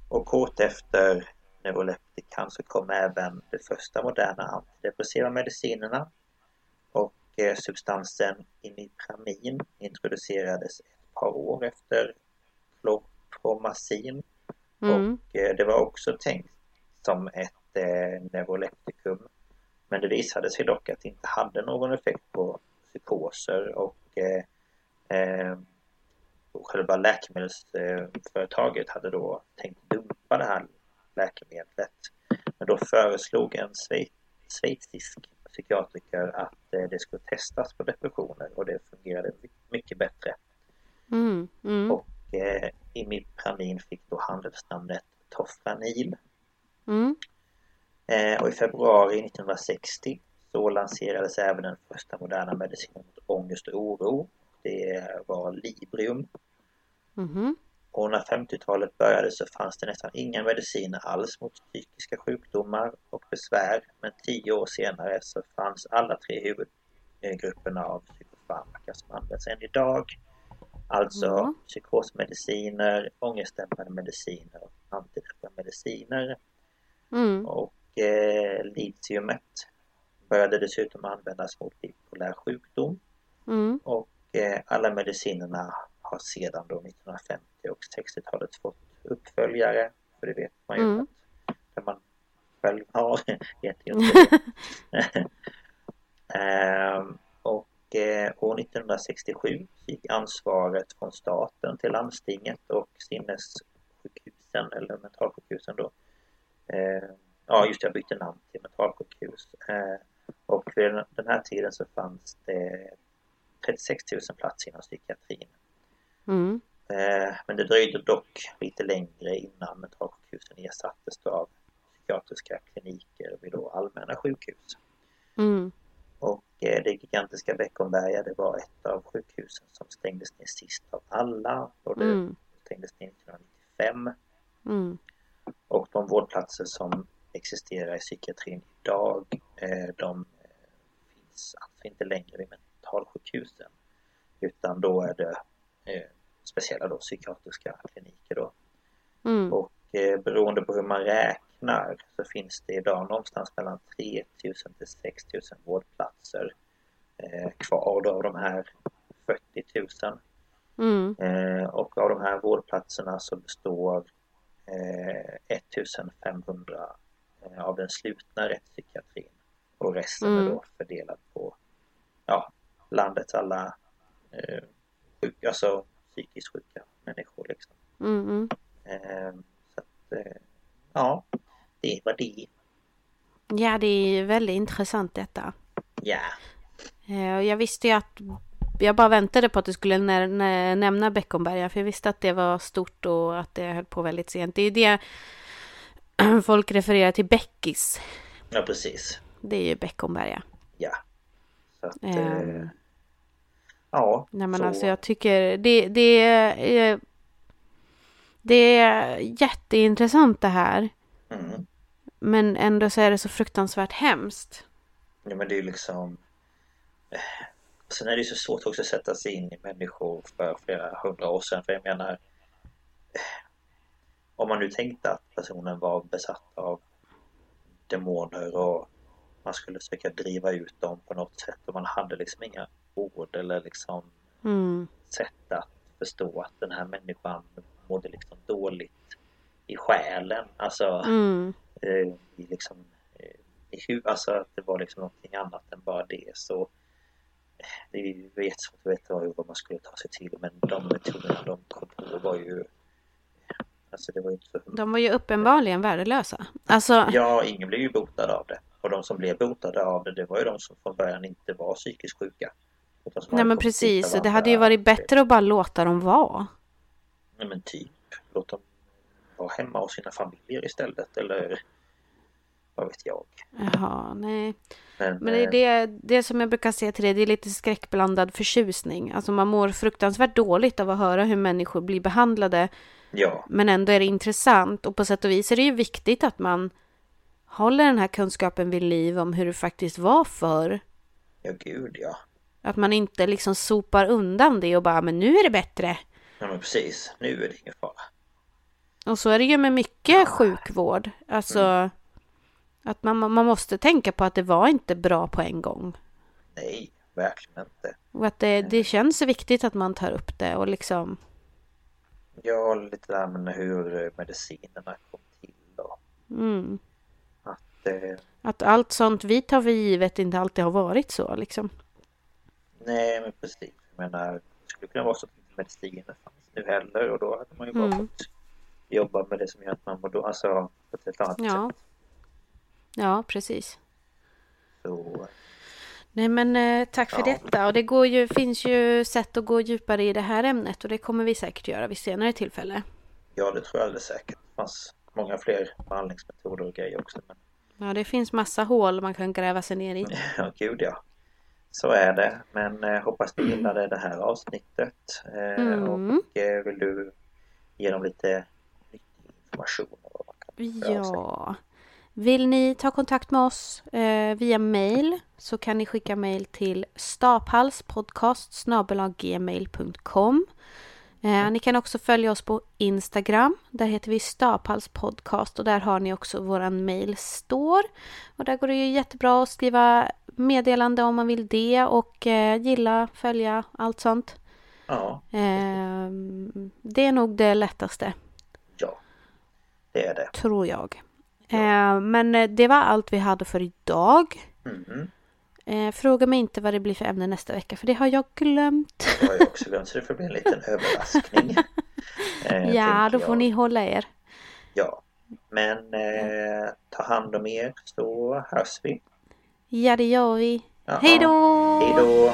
Och kort efter neuroleptikan så kom även de första moderna antidepressiva medicinerna substansen imipramin introducerades ett par år efter chlorpromazin mm. och eh, det var också tänkt som ett eh, neuroleptikum men det visade sig dock att det inte hade någon effekt på psykoser och eh, eh, själva läkemedelsföretaget hade då tänkt dumpa det här läkemedlet. Men då föreslog en schweizisk psykiatriker att eh, det skulle testas på depressioner och det fungerade mycket bättre. Mm, mm. Och eh, Imipramin fick då handelsnamnet Tofranil. Mm. Eh, och i februari 1960 så lanserades även den första moderna medicinen mot ångest och oro. Det var Librium. Mm. Och när 50-talet började så fanns det nästan inga mediciner alls mot psykiska sjukdomar och besvär. Men tio år senare så fanns alla tre huvudgrupperna av psykofarmaka som används än idag. Alltså mm. psykosmediciner, ångestdämpande mediciner och antidepressiva mediciner. Mm. Och eh, litiumet började dessutom användas mot bipolär sjukdom. Mm. Och eh, alla medicinerna har sedan då 1950 och 60-talet fått uppföljare. För det vet man ju mm. att det man själv har vet ju inte ehm, Och eh, år 1967 gick ansvaret från staten till landstinget och sinnessjukhusen eller mentalsjukhusen då. Eh, ja just det, jag bytte namn till mentalsjukhus. Eh, och vid den här tiden så fanns det 36 000 platser inom psykiatrin. Mm. Eh, men det dröjde dock lite längre innan mentalsjukhusen ersattes av psykiatriska kliniker vid då allmänna sjukhus. Mm. Och eh, det gigantiska Beckomberga det var ett av sjukhusen som stängdes ner sist av alla. Och det Mm. stängdes ner 1995. Mm. Och de vårdplatser som existerar i psykiatrin idag eh, de finns alltså inte längre vid mentalsjukhusen. Utan då är det speciella då psykiatriska kliniker då. Mm. Och eh, beroende på hur man räknar så finns det idag någonstans mellan 3000 till 6000 vårdplatser eh, kvar då av de här 40 000. Mm. Eh, och av de här vårdplatserna så består eh, 1500 eh, av den slutna rättspsykiatrin. Och resten är Mm. då fördelad på ja, landets alla eh, sjuk, alltså psykiskt sjuka människor. Liksom. Mm. Mm. Eh, så att, eh, ja, det var det. Ja, det är väldigt intressant detta. Ja, Eh, och Jag visste ju att jag bara väntade på att du skulle nä- nä- nämna Beckomberga för jag visste att det var stort och att det höll på väldigt sent. Det är ju det folk refererar till Beckis. ja precis. Det är ju Beckomberga. Ja. Så att, Ehm. eh, ja, Nej men så, alltså jag tycker det, det, är, det är jätteintressant det här. mm. Men ändå så är det så fruktansvärt hemskt. Ja men det är ju liksom eh, Sen är det ju så svårt också att sätta sig in i människor för flera hundra år sedan för jag menar eh, Om man nu tänkte att personen var besatt av demoner och man skulle försöka driva ut dem på något sätt och man hade liksom inga ord eller liksom Mm. sätt att förstå att den här människan mådde liksom dåligt i själen. Alltså Mm. eh, i liksom eh, i alltså att det var liksom någonting annat än bara det så eh, det ju jättesvårt att veta vad, man skulle ta sig till men de metoderna de kom på var ju alltså det var ju inte så De var ju uppenbarligen värdelösa. Alltså, Ja, ingen blev ju botad av det och de som blev botade av det det var ju de som från början inte var psykiskt sjuka. nej men precis. Det hade ju varit bättre att bara låta dem vara. Nej men typ. Låt dem vara hemma hos sina familjer istället eller vad vet jag. Jaha, nej. Men, Men det är eh, det, det som jag brukar säga till det, det är lite skräckblandad förtjusning. Alltså man mår fruktansvärt dåligt av att höra hur människor blir behandlade. ja, Men ändå är det intressant och på sätt och vis är det ju viktigt att man håller den här kunskapen vid liv om hur det faktiskt var förr. ja gud ja. Att man inte liksom sopar undan det och bara, men nu är det bättre. Ja men precis, nu är det ingen fara. Och så är det ju med mycket sjukvård. Alltså att man, man måste tänka på att det var inte bra på en gång. Nej, verkligen inte. Och att det, det känns viktigt att man tar upp det och liksom Ja, lite där med hur medicinerna kom till och mm, att eh, att allt sånt vi tar för givet inte alltid har varit så liksom. nej men precis. Jag menar, det skulle kunna vara så att mediciner fanns nu heller och då hade man ju bara Mm. fått jobba med det som gör att man mår då, alltså på ett helt annat Ja. sätt. Ja, precis. Så Nej men eh, tack för Ja. detta och det går ju, finns ju sätt att gå djupare i det här ämnet och det kommer vi säkert göra vid senare tillfälle. ja, det tror jag alldeles säkert. Det fanns många fler behandlingsmetoder och grejer också. Men Ja, det finns massa hål man kan gräva sig ner i. ja, gud ja. Så är det. Men eh, hoppas ni gillade det här avsnittet. Eh, Mm. Och eh, vill du ge dem lite information? Ja. Vill ni ta kontakt med oss eh, via mail så kan ni skicka mail till staphalspodcast gmail.com. Eh, ni kan också följa oss på Instagram. Där heter vi staphalspodcast och där har ni också våran mail står. Och där går det ju jättebra att skriva meddelande om man vill det och eh, gilla, följa, allt sånt. Ja, Eh, det är nog det lättaste. ja. Det är det. tror jag. Eh, men eh, det var allt vi hade för idag. Mm. Eh, fråga mig inte vad det blir för ämne nästa vecka för det har jag glömt. Det har jag också glömt så det får bli en liten överraskning. Eh, ja, då får jag. ni hålla er. Ja. Men eh, ta hand om er så hörs vi. Ja, det gör vi. Ja, Hej då! Hej då!